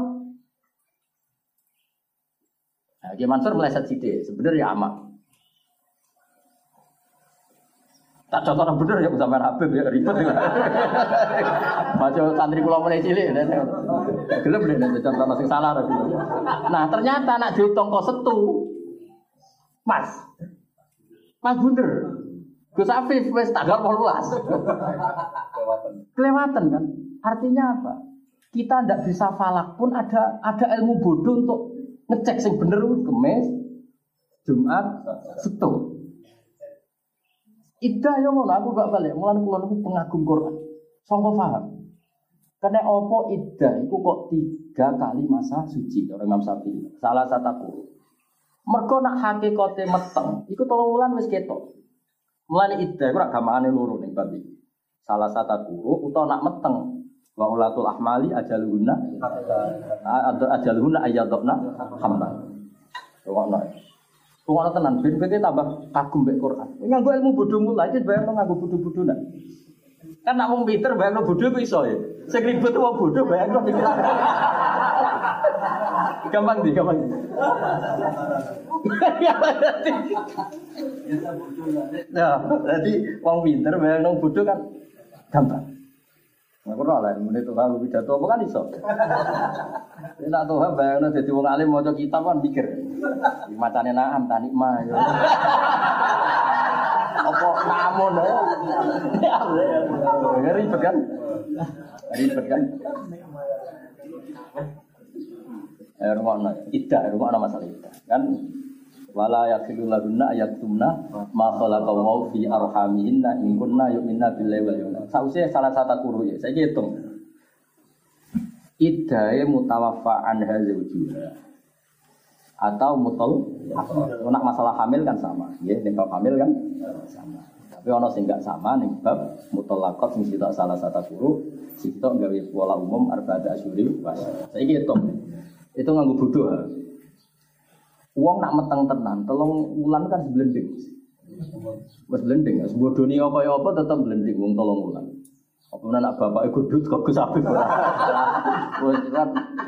Nah, dia Mansur meleset sidik, sebenarnya amat. Tak contoh orang bener ya sampai Habib ya ribet ya. Macam santri pulau mulai cilik ya. Gelem deh contoh sing salah Nah, ternyata nak diutung kok setu. Pas. Pas bener. Gus Afif wis tanggal 18. Kelewatan. Kelewatan kan? Artinya apa? Kita ndak bisa falak pun ada ada ilmu bodoh untuk ngecek sing bener kemes Jumat Sabtu. Ida yang ngono aku gak balik, mulane kula niku pengagum Quran. Sangka paham. Karena opo ida itu kok tiga kali masa suci orang Imam Syafi'i. Salah satu Mergo nak hakikate meteng, iku tolong wulan wis ketok. Iddah iku ora gamane loro ning bab iki. Salah satu guru utawa nak meteng wa ulatul ahmali ajaluhunna ajaluhunna ayyadna hamdan. Ngono tenan ben kowe tambah kagum mbek Quran. Nganggo ilmu bodho mulai iki bayang nganggo bodho-bodho nak. Kan nak wong pinter bayang bodho ku iso ya. Sing ribet wong bodho bayang. Gampang di, gampang di. Nah, jadi wong pinter bayang nong bodoh kan gampang. Nah, kurang lah, menit tuh kalau pidato apa kan iso. Ini tak tuh bayang nong jadi wong alim mau kitab kan mikir. Macane naam tani mah. Apa namun ya? Ribet kan? Ribet kan? Eh, rumah ida, rumah masalah ida. Kan wala yakilu ladunna ayatumna ma khalaqa wa fi arhamihinna in kunna yu'minna billahi wal yawmil Sausé salah satu guru ya, saya hitung. Ida ya mutawaffa an zawjuha atau mutol nak masalah hamil kan sama. Ya ning hamil kan sama. Tapi ono sing gak sama ning bab mutolakot sing sitok salah satu guru sitok gawe pola umum arba'ata asyuri saya hitung. Itu nganggu bodoh. Uang nak meteng tenan, tolong ulan kan blending. Wes blending, wes bodoh nih apa ya apa tetap blending, uang tolong ulan. Apa nak bapak ikut dut kok Gus Afif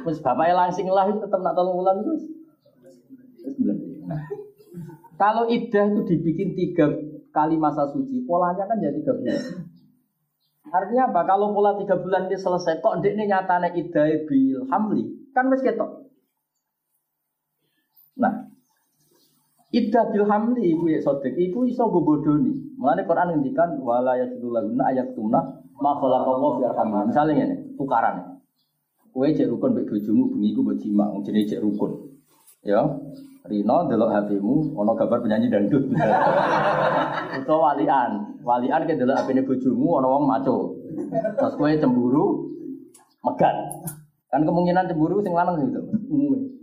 Wes kan bapak langsing lah tetap nak tolong ulan terus. Wes blending. Nah. Kalau idah itu dibikin tiga kali masa suci, polanya kan jadi tiga bulan. Artinya apa? Kalau pola tiga bulan ini selesai, kok ini nyatanya idah bil hamli, Kan wis ketok. Nah, Iddah bil hamli iku ya sodik iku iso go bodoni. Mulane Quran ngendikan wala ayat tumna Ma khalaqallahu fi arhamihim. Misale ngene, tukaran. Kowe cek rukun mbek bojomu bengi ku mbok jima, jenenge cek rukun. Ya. Rino delok HP-mu ana gambar penyanyi dangdut. Utawa walian. Walian ke delok HP-ne bojomu ana wong maco. Terus kowe cemburu megat. Kan kemungkinan cemburu sing lanang itu. Umume.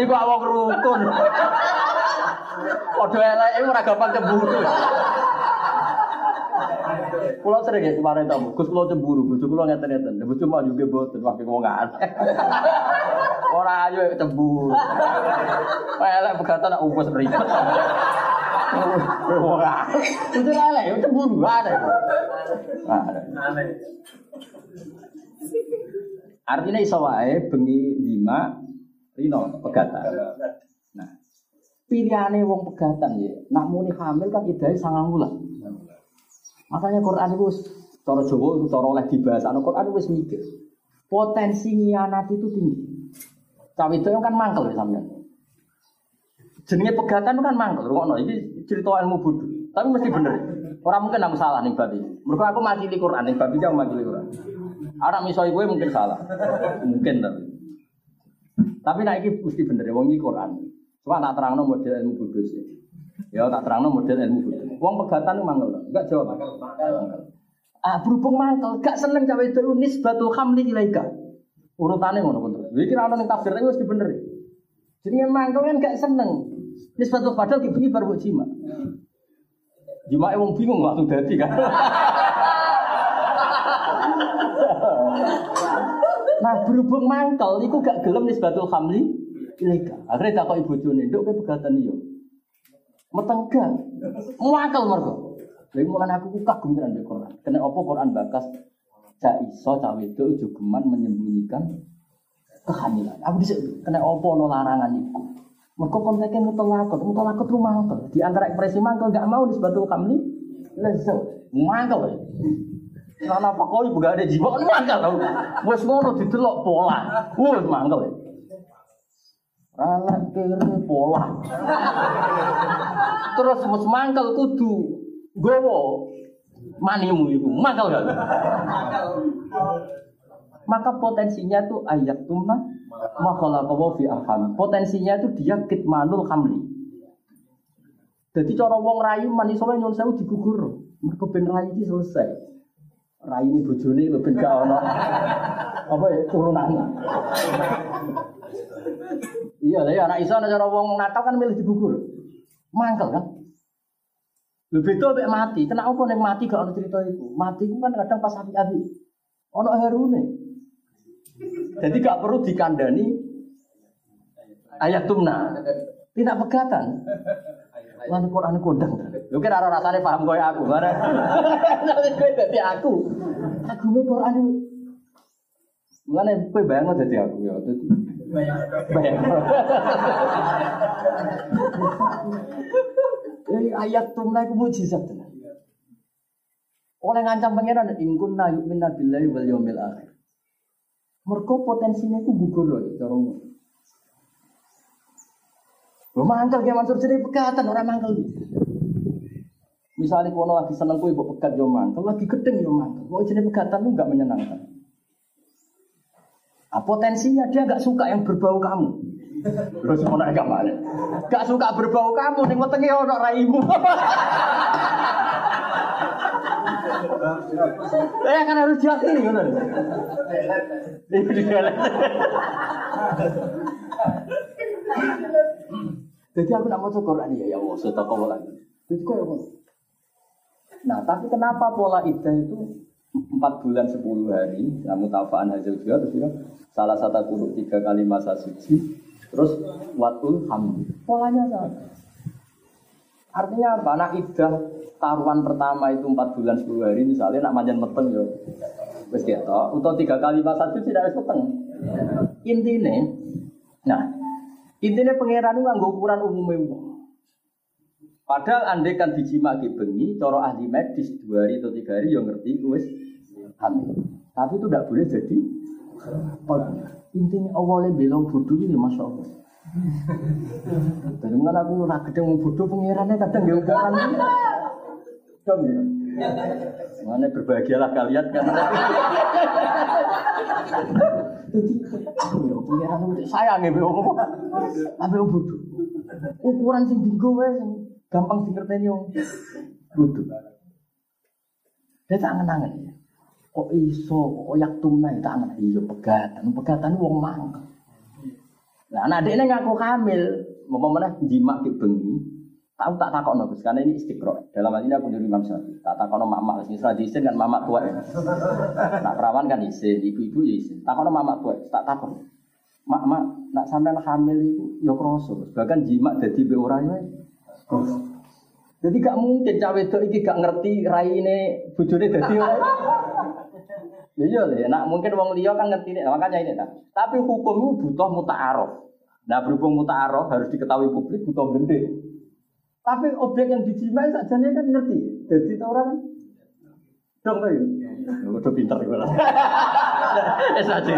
Iku awak rukun. Padha eleke ora gampang cemburu. Kulo sering ya kemarin tamu, Gus kulo cemburu, bojo kulo ngeten-ngeten. Bojo mah juga boten wakil wong aneh. Ora ayo cemburu. Elek pegatan nak umpes ribet. Aneh. Itu elek cemburu ada. Aneh. Artinya iso wae bengi lima rino pegatan. Nah, pilihane wong pegatan ya. Nak muni hamil kan idai sangang bulan. Makanya Quran itu cara Jawa cara oleh dibahas anu Quran wis mikir. Potensi nyianat itu tinggi. Cawe itu kan mangkel ya sampean. Jenenge pegatan itu kan mangkel. Ngono iki cerita ilmu bodho. Tapi mesti bener. Orang mungkin aku salah nih babi. Mereka aku makili Quran nih babi jangan makili Quran. Anak misoi gue mungkin salah. Mungkin tapi. Tapi nah ini mesti bener ya. Wong Quran. Cuma tak terang model ilmu bodho sih. Ya tak terang model ilmu bodho. Wong pegatan itu mangkel. Enggak jawab. Ah berhubung mangkel, gak seneng cawe itu nisbatul hamli ilaika. Urutannya ngono pun terus. Iki ana ning tafsir iki wis dibeneri. Jenenge mangkel kan gak seneng. Nisbatul padahal dibengi baru jima. Jima wong bingung langsung dadi kan. nah berhubung mangkel, iku gak gelem nisbatul hamli ilaika. Akhirnya tak kok ibu jone, nduk kowe pegatan iyo. Metenggang. Mangkel mergo. Lha mulane aku ku kagum tenan mbek Quran. Kena apa Quran bakas cak iso cah wedok jogeman menyembunyikan kehamilan. Aku bisa kena apa no larangan iku. Mergo konteknya mutalakot, mutalakot itu mangkel. Di antara ekspresi mangkel gak mau disebut hamli lezo. Mangkel. Karena apa kau ibu gak ada jiwa kan mangkel tau. Wes ngono didelok pola. Wes mangkel. Rala kiri pola. Terus wes mangkel kudu gowo manimu itu mangkal gak? Maka potensinya tuh ayat tumna makhluk kawo fi arham. Potensinya itu dia kitmanul hamli. Jadi cara wong rayu manis soalnya nyon sewu digugur. Mereka ben rayu selesai. Rayu ini bojone lho ben ono apa ya turunan. Iya, ya anak iso cara wong nakal kan milih digugur. Mangkel kan? Lebih itu sampai mati. Kenapa yang mati gak ada cerita itu? Mati itu kan kadang pas api api. Ono harune. Jadi gak perlu dikandani ayat tumna. Tidak pegatan. Lan Quran kondang. Lu kira arah rasanya paham gue aku, mana? Gue jadi aku. Aku gue Quran itu. Mulane kowe bayang jadi aku ya. Bayang. Bayang. ayat tumna itu mujizat. Oleh ngancam pangeran ingkun na yu'minna billahi wal yaumil akhir. Mergo potensinya itu gugur loh cara Lo mangkel kayak Mansur jadi pegatan orang mangkel. Misalnya kono lagi seneng kue buat pegat yo mangkel, lagi gedeng yo mangkel. Mau jadi pegatan lu nggak menyenangkan. Nah, potensinya dia nggak suka yang berbau kamu. Lo semua naik mana? Gak suka berbau kamu, nih wetenge ono raimu. Ya kan harus diakini kan. Jadi aku nak mau Quran ya ya Allah, saya tak lagi. Jadi kok ya Nah, tapi kenapa pola iddah itu empat bulan sepuluh hari, kamu tafaan hasil juga terus ya, salah satu guru tiga kali masa suci, terus watul hamil. Polanya sama. Artinya apa? Anak iddah taruhan pertama itu empat bulan sepuluh hari, misalnya nak manjan meteng yo, wes gitu. Untuk tiga kali masa suci tidak meteng. Intinya, nah Intinya pangeran itu nggak ukuran umumnya wong. Padahal andai kan dijima bengi, coro ahli medis dua hari atau tiga hari yang ngerti wis hamil. Tapi itu tidak boleh jadi intinya awalnya bilang bodoh ini masya Allah. Dari mana aku nak gedeng bodoh pangerannya kadang gak ukuran. Dong ya. Mana berbahagialah kalian kan. Jadi, ya pengiran itu sayang ya, Bro. Apa yang bodoh? Ukuran sing dienggo sing gampang dingerteni wong bodoh. Dia tak angen-angen ya. Kok iso, kok yak tumna tak angen. Iya pegatan, pegatan wong mangkel. Nah, anak ini ngaku hamil, mau mana jimak di bengi, tahu tak takut nobis karena ini istiqroh. Dalam hal ini aku jadi imam syafi'i. Tak takut mama mak, misalnya diisin kan mama tua ya. Nak perawan kan isin, ibu-ibu ya isin. Takut mama tua, tak takut. Mak mak, nak sampai hamil itu ya kroso. Bahkan jimak jadi be orang ya. Jadi gak mungkin cawe itu iki gak ngerti raine bojone dadi orang. Ya iya lah, nak mungkin wong liya kan ngerti nih, makanya ini tak. Tapi hukum itu butuh muta'aruf. Nah berhubung muta'aruf harus diketahui publik butuh bende. Tapi objek yang dijimai saja kan ngerti. Jadi orang kan dong tuh. Udah pinter gue lah. Es aja.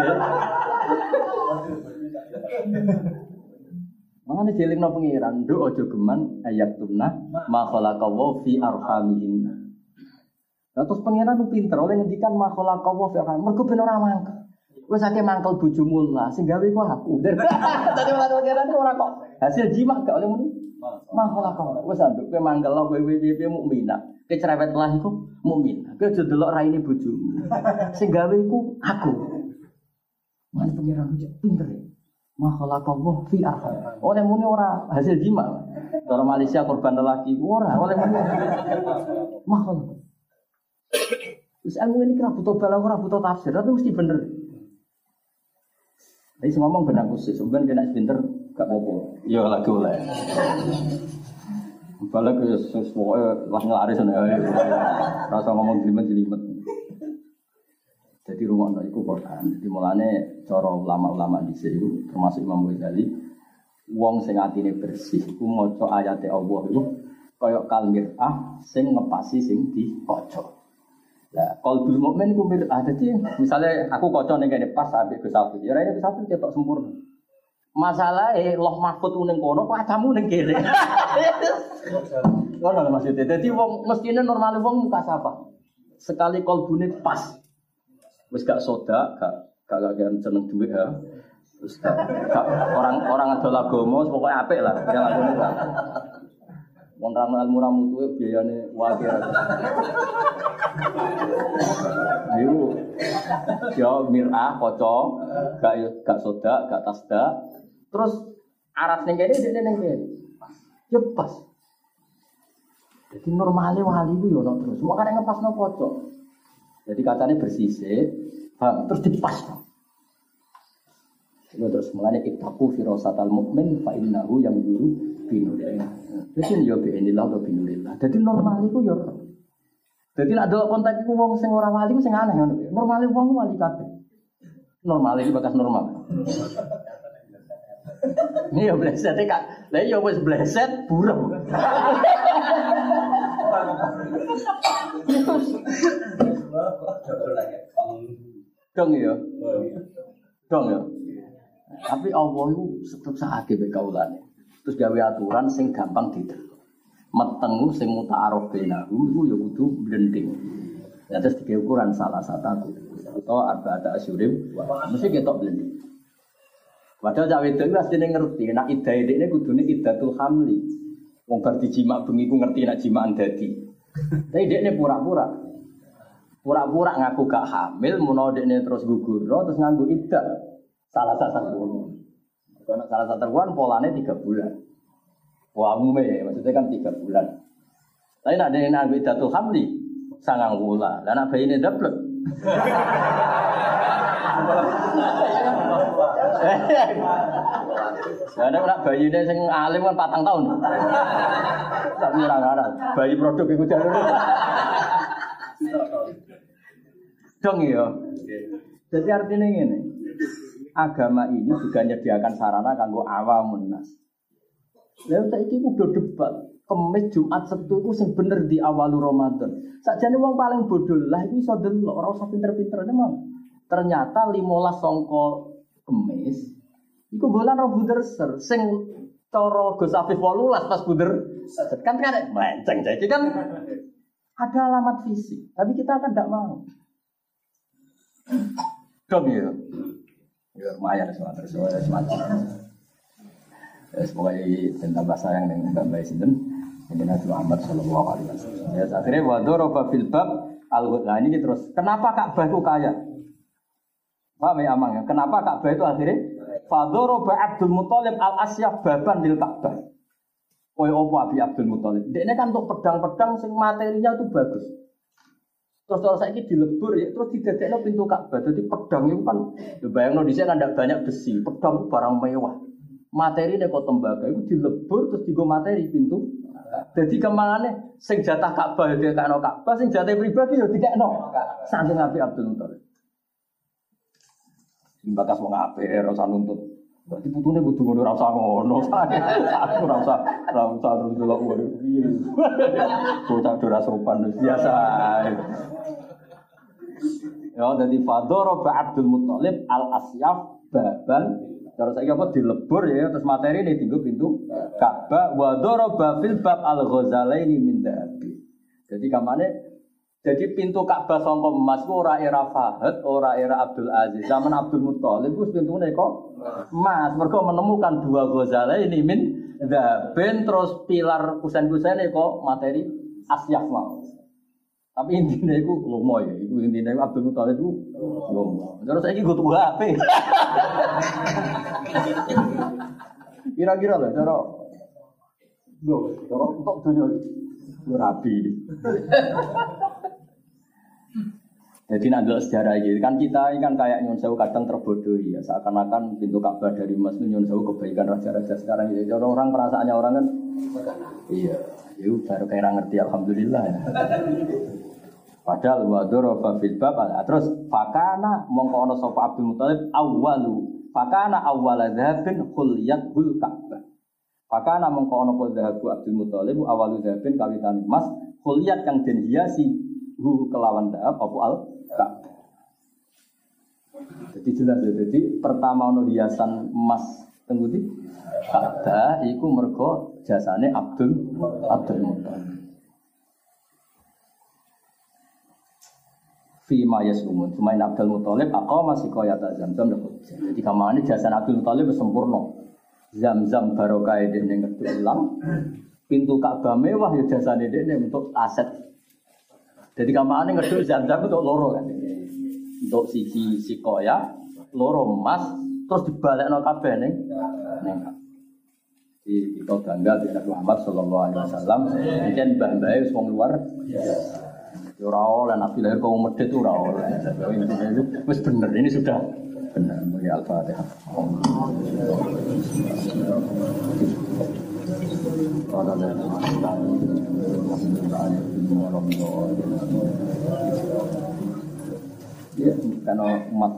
Mangane jelingno pengiran, do ojo geman ayat tunah ma khalaqa wa fi arhamihin. Lah terus pengiran tuh pinter oleh ngendikan ma khalaqa wa fi arhamihin. Mergo ben ora mangkel. Wes akeh mangkel bojomu lah, sing gawe ku aku. Dadi malah pengiran ora kok hasil jimat gak oleh muni. Ma khalaqa wa wes anduk kowe mangkel lah kowe piye mukminah. Kowe cerewet lah iku mukmin. Kowe aja delok raine bojomu. Sing gawe ku aku. Mana pengiran pinter ya. Makhlaqallah fi arham. Oleh muni ora hasil jima. Orang Malaysia korban lelaki ora oleh muni. Makhlaq. Terus ilmu ini kira butuh bala ora butuh tafsir, tapi mesti bener. Jadi semua ngomong benar khusus, sebenarnya kena pinter gak apa-apa. Ya lagi oleh. Balik ke sesuatu lah ngelaris Rasa ngomong jelimet-jelimet. Jadi rumah itu Quran. Jadi mulane cara ulama-ulama di sini termasuk Imam Ghazali, wong sing atine bersih iku maca ayate Allah iku kaya kalmir ah sing ngepasi sing di kaca. Lah qalbul mukmin iku mir'ah. Dadi misalnya aku kaca ning kene pas ambek Gus Afif, ya rene Gus Afif ketok sempurna. Masalah eh loh mahfud ning kono kok adamu ning kene. Ngono maksudnya. Dadi wong mestine normal wong muka sapa. Sekali kalbune pas, wis gak soda, gak gak gak seneng duit ya. Terus gak, gak orang orang ada lagomo, pokoknya apik lah, ya lagomo lah. Wong ramu ilmu ramu tuh biayane wakil. Ayo, yo mirah, koco, gak gak soda, gak tasda. Terus aras neng kene, dia neng kene. Ya. Jadi normalnya wali itu yo terus. Semua kadang ngepas no kocok. Jadi katanya bersisik, paham? terus dipas. Itu terus mulanya itaku firosatal mukmin fa innahu yang dulu binurillah. Jadi ya biinillah atau binurillah. Jadi normal itu ya. Jadi ada kontak itu wong sing ora wali sing aneh ngono. Normal wong wali kabeh. Normal iki bakas normal. Ini ya bleset kak. Lah ya wis bleset burem. Dong ya. Dong ya. Tapi Allah itu tetap sakit be kaulane. Terus gawe aturan sing gampang didelok. Metengu sing muta'aruf bainahu iku ya kudu blending. Ya terus tiga ukuran salah satu atau arba'ata asyurim mesti ketok blending. Padahal cawe itu pasti ngerti, nak idah ini kudune idatul hamli. Wong bar dijimak bengi ku ngerti nak jimakan dadi. Tapi ini pura-pura. Pura-pura ngaku gak hamil, dia ini terus gugur, terus nganggu idah. Salah satu Karena salah satu bulan polanya tiga bulan. Wah umumnya maksudnya kan tiga bulan. Tapi nak dia nganggu idah tuh hamli, sangang bulan. Dan apa ini double? Ada nak bayi ini sing alim kan patang tahun. Tak mirang arah. Bayi produk itu jalur. Dong ya. Jadi artinya ini, agama ini juga menyediakan sarana kanggo awamun nas. Lalu saya ini udah debat. Kemis Jumat Sabtu itu sing bener di awal Ramadan. Sajane wong paling bodoh lah itu iso delok, ora usah pinter-pinter memang. Ternyata 15 songko kemis iku bulan ora bunder ser sing cara Gus Afif 18 pas bunder kan kan melenceng jadi kan Ada alamat fisik, tapi kita kan tidak mau. Dong ya. Ya lumayan semua terus semacam. Ya semoga tentang bahasa yang dengan Bayi Sinten. Ini Nabi Muhammad Shallallahu Alaihi Wasallam. Ya akhirnya wadoroba fil bab al Nah ini terus. Kenapa Ka'bah itu kaya? Paham ya Amang ya? Kenapa Ka'bah itu akhirnya? Fadoroba Abdul Muthalib al Asyaf baban lil Ka'bah. Koi opo Abi Abdul Muthalib. Dia kan untuk pedang-pedang sing materinya itu bagus. Terus kalau saya ini dilebur ya, terus didadekno pintu Ka'bah. Jadi pedang itu kan, ya bayangno di kan tidak banyak besi. Pedang itu barang mewah. Materi ini kok tembaga itu dilebur terus digo materi pintu. Jadi ke mana sing jatah Ka'bah ya kano Ka'bah, sing jatah pribadi ya tidak no. Saking Abi Abdul Muthalib. Bakas wong apik ora nuntut Berarti putune kudu ngono ora usah ngono. Aku ora usah ora usah terus delok. Bocah ora sopan biasa. Ya jadi Fadoro Abdul Muthalib Al Asyaf Baban Terus saya apa dilebur ya terus materi ini tinggal pintu Ka'bah wa daraba fil bab al ghazalaini min Jadi kamane jadi pintu Ka'bah sangka emas ku ora era Fahad, ora era Abdul Aziz. Zaman Abdul Muthalib ku pintune kok emas. Mergo menemukan dua ghazala ini min ben terus pilar kusen-kusen kok materi asyaf mau. Tapi intinya itu lomo ya, itu intinya itu Abdul Muthalib itu lomo. Terus saya tuh HP. Kira-kira lah, cara gue, cara untuk dunia rapi. Jadi nanti sejarah ini kan kita ini kan kayak Nyon Sewu kadang terbodohi ya seakan-akan pintu Ka'bah dari Mas Nyon Sewu kebaikan raja-raja sekarang ini. Jadi orang perasaannya orang kan iya, itu baru kayak ngerti alhamdulillah ya. Padahal wadoro fil bab terus fakana mongko sapa Abdul Muthalib awalu fakana awwala dzhabin khulyat hul Ka'bah. Fakana mongko ono po Abdul Muthalib awalu dzhabin kawitan emas khulyat kang den hiasi hu kelawan dhahab apa al jadi jelas ya, jadi pertama ono hiasan emas tengguti Ka'bah iku mergo jasane Abdul Abdul Muthalib. Fi ma yasumun. Sumain Abdul Muthalib aku masih kaya tak zam-zam Jadi kamane jasane Abdul Muthalib sempurna. Zam-zam barokah dene ngerti ilang. Pintu Ka'bah mewah ya jasane dene untuk aset. Jadi kamane ngerti zam-zam untuk loro kan untuk siji sikoya, loro emas, terus dibalik no kabeh ning ning di kita bangga Nabi Muhammad Sallallahu Alaihi Wasallam. Mungkin itu semua luar. Ora oleh Nabi lahir kaum medit ora oleh. Wis bener ini sudah benar. Ya Al-Fatihah. Ya, karena umat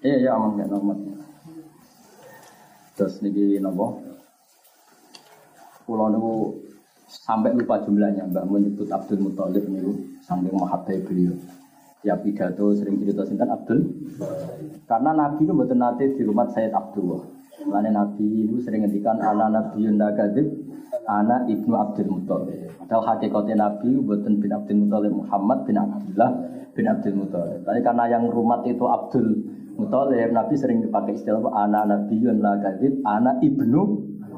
Iya, ya aman kan umat. Terus niki nopo? Pulau niku sampai lupa jumlahnya Mbak menyebut Abdul Muthalib niku sampai mahabbai beliau. Ya pidato sering cerita sinten Abdul. Karena Nabi itu betul nanti di rumah Sayyid Abdullah. Karena Nabi itu sering ngendikan anak Nabi Yundakadib, anak Ibnu Abdul Muthalib. Padahal hakikatnya Nabi buatan bin Abdul Muthalib Muhammad bin Abdullah bin Abdul Muthalib. Tapi karena yang rumah itu Abdul Muthalib, Nabi sering dipakai istilah anak Nabi la kadib, anak ibnu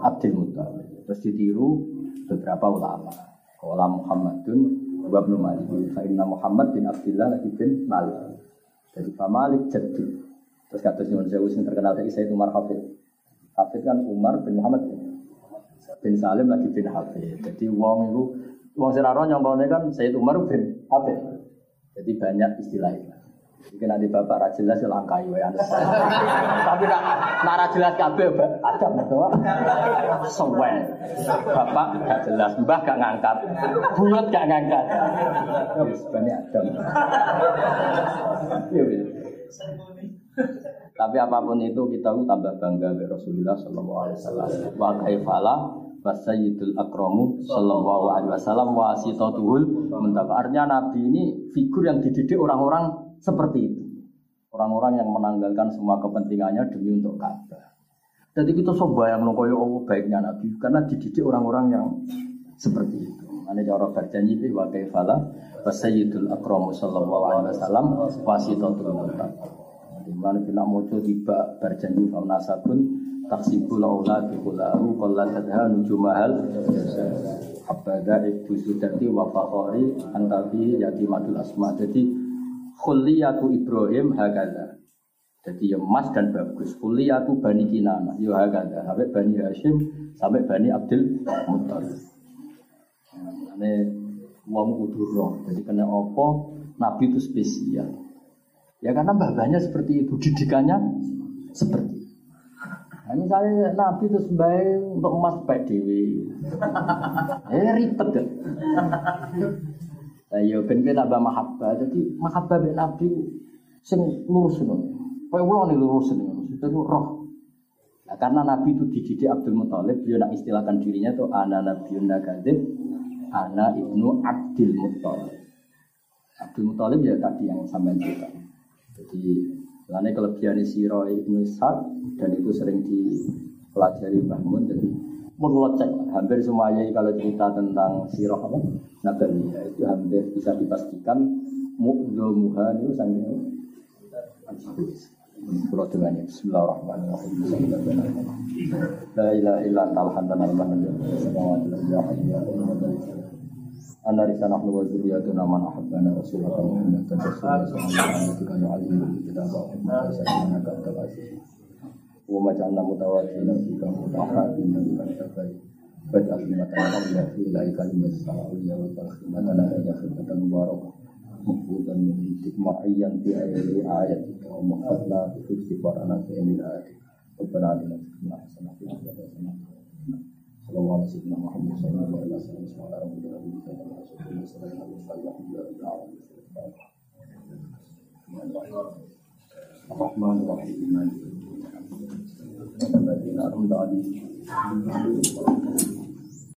Abdul Muthalib. Terus ditiru beberapa ulama. Kala Muhammadun wa ibnu Malik. Fa inna Muhammad bin Abdullah lagi bin Malik. Jadi Pak Malik jadul. Terus kata Nyuwun Sewu yang terkenal dari Sayyid Umar Hafid. Hafid kan Umar bin Muhammad bin Salim lagi bin Hafid. Jadi wong itu wong siraro nyongkone kan Sayyid Umar bin Hafid. Jadi banyak istilah itu. Mungkin nanti bapak raja jelas ya langkai ya Tapi nak nak jelas kabeh ada betul. Sewen. Bapak gak jelas, mbah gak ngangkat, bulat gak ngangkat. Sebenarnya ada. Iya, iya. Tapi apa pun itu kita tambah bangga dengan Rasulullah Shallallahu Alaihi Wasallam. Wa kaifala Wasayyidul akramu sallallahu alaihi wasallam wasitatuhul mentaba. Artinya Nabi ini figur yang dididik orang-orang seperti itu. Orang-orang yang menanggalkan semua kepentingannya demi untuk Ka'bah. Jadi kita coba yang koyo Allah baiknya Nabi karena dididik orang-orang yang seperti itu. Mana cara berjanji itu wa kaifala wa sayyidul akramu sallallahu alaihi wasallam wasitatul. Di mana kita mau tiba berjanji kau nasabun taksibul aulad kulahu qalla tadha nujumahal habada ibu sudati wa fakhari antabi yatimatul asma. Jadi khuliyatu Ibrahim hakada. Jadi ya emas dan bagus. Khuliyatu Bani Kinana. Ya hakada. Sampai Bani Hashim sampai Bani Abdul Muttalib. Ini wong kudu roh. Jadi kena opo Nabi itu spesial. Ya karena babanya seperti itu, didikannya seperti itu. Nah, misalnya Nabi itu sebaik untuk emas baik dewi. Eh ribet kan. Nah, ya ben kita tambah mahabbah. Jadi mahabbah ben Nabi sing lurus ngono. Kayak ulo nih lurus maksudnya itu roh. Nah, karena Nabi itu dididik Abdul Muthalib, dia nak istilahkan dirinya tuh ana nabiyun nakadzib, ana ibnu Abdul Muthalib. Abdul Muthalib ya tadi yang sampai cerita. Jadi, karena kelebihan Siro ibnu Ishaq dan itu sering dipelajari bangun. Jadi, menurut cek hampir semuanya kalau cerita tentang Siro apa itu hampir bisa dipastikan mu'dhamuha itu sangat Pulau dengan Bismillahirrahmanirrahim. La Anda ahlu sayyidina ka tabasi wa ma ja'alna mutawakkila fika mutahhabin bi tabai Baj'al limatana Allah fi ilaika limas sa'awiyya wa tarhimatana ya khidmatan mubarakah مقبولا من عندك معين في آياتك ومحفظنا بحفظ قرآنك من آياتك ربنا علينا تكون حسنة في الآخرة حسنة صلى الله على سيدنا محمد صلى الله عليه وسلم بسم الله الرحمن الرحيم صلى الله عليه وسلم الرحمن الرحيم مالك Berarti nak rum.